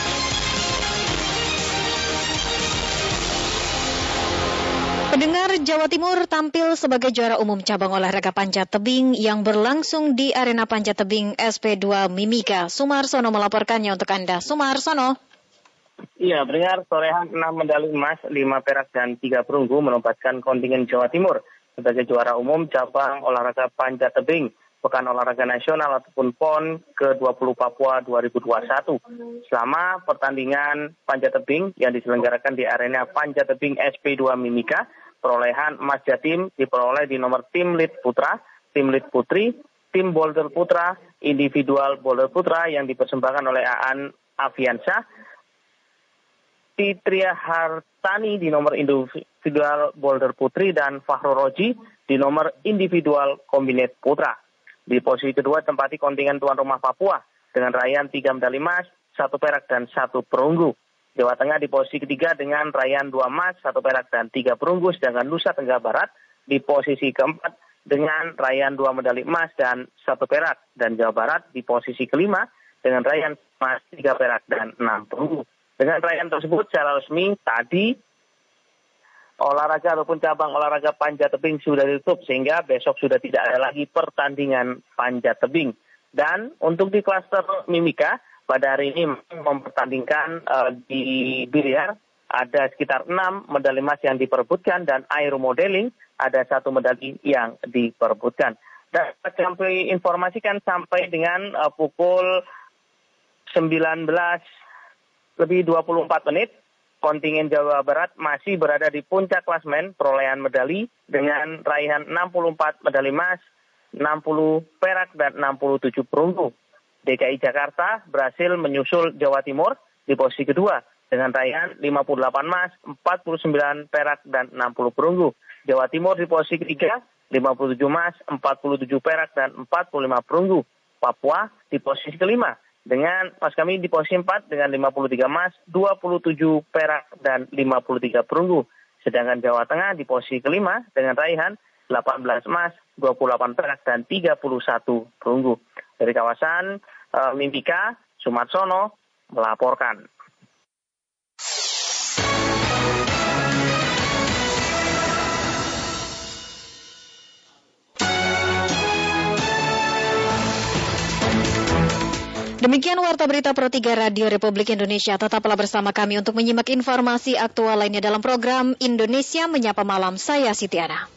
Pendengar Jawa Timur tampil sebagai juara umum cabang olahraga panjat tebing yang berlangsung di arena panjat tebing SP2 Mimika. Sumarsono melaporkannya untuk Anda. Sumarsono. Iya, pendengar torehan 6 medali emas, 5 perak dan 3 perunggu menempatkan kontingen Jawa Timur sebagai juara umum cabang olahraga panjat tebing Pekan Olahraga Nasional ataupun PON ke-20 Papua 2021. Selama pertandingan panjat tebing yang diselenggarakan di arena panjat tebing SP2 Mimika, perolehan emas Jatim diperoleh di nomor tim lead putra, tim lead putri, tim boulder putra, individual boulder putra yang dipersembahkan oleh Aan Aviansyah, Fitria Hartani di nomor individual boulder putri dan Fahro Roji di nomor individual kombinat putra. Di posisi kedua tempati kontingen tuan rumah Papua dengan raihan tiga medali emas, satu perak dan satu perunggu. Jawa Tengah di posisi ketiga dengan raihan dua emas, satu perak dan tiga perunggu, sedangkan Nusa Tenggara Barat di posisi keempat dengan raihan dua medali emas dan satu perak, dan Jawa Barat di posisi kelima dengan raihan emas, tiga perak dan enam perunggu. Dengan raihan tersebut secara resmi tadi olahraga ataupun cabang olahraga panjat tebing sudah ditutup sehingga besok sudah tidak ada lagi pertandingan panjat tebing. Dan untuk di klaster Mimika pada hari ini mempertandingkan uh, di biliar ada sekitar enam medali emas yang diperebutkan dan aeromodeling ada satu medali yang diperebutkan. Dan kami informasikan sampai dengan uh, pukul 19 lebih 24 menit kontingen Jawa Barat masih berada di puncak klasmen perolehan medali dengan raihan 64 medali emas, 60 perak dan 67 perunggu. DKI Jakarta berhasil menyusul Jawa Timur di posisi kedua dengan raihan 58 emas, 49 perak dan 60 perunggu. Jawa Timur di posisi ketiga 57 emas, 47 perak dan 45 perunggu. Papua di posisi kelima dengan pas kami di posisi 4 dengan 53 emas, 27 perak dan 53 perunggu. Sedangkan Jawa Tengah di posisi kelima dengan raihan 18 emas, 28 perak dan 31 perunggu. Dari kawasan uh, Mimika, Sumarsono melaporkan. Demikian Warta Berita Pro 3 Radio Republik Indonesia. Tetaplah bersama kami untuk menyimak informasi aktual lainnya dalam program Indonesia Menyapa Malam. Saya Sitiana.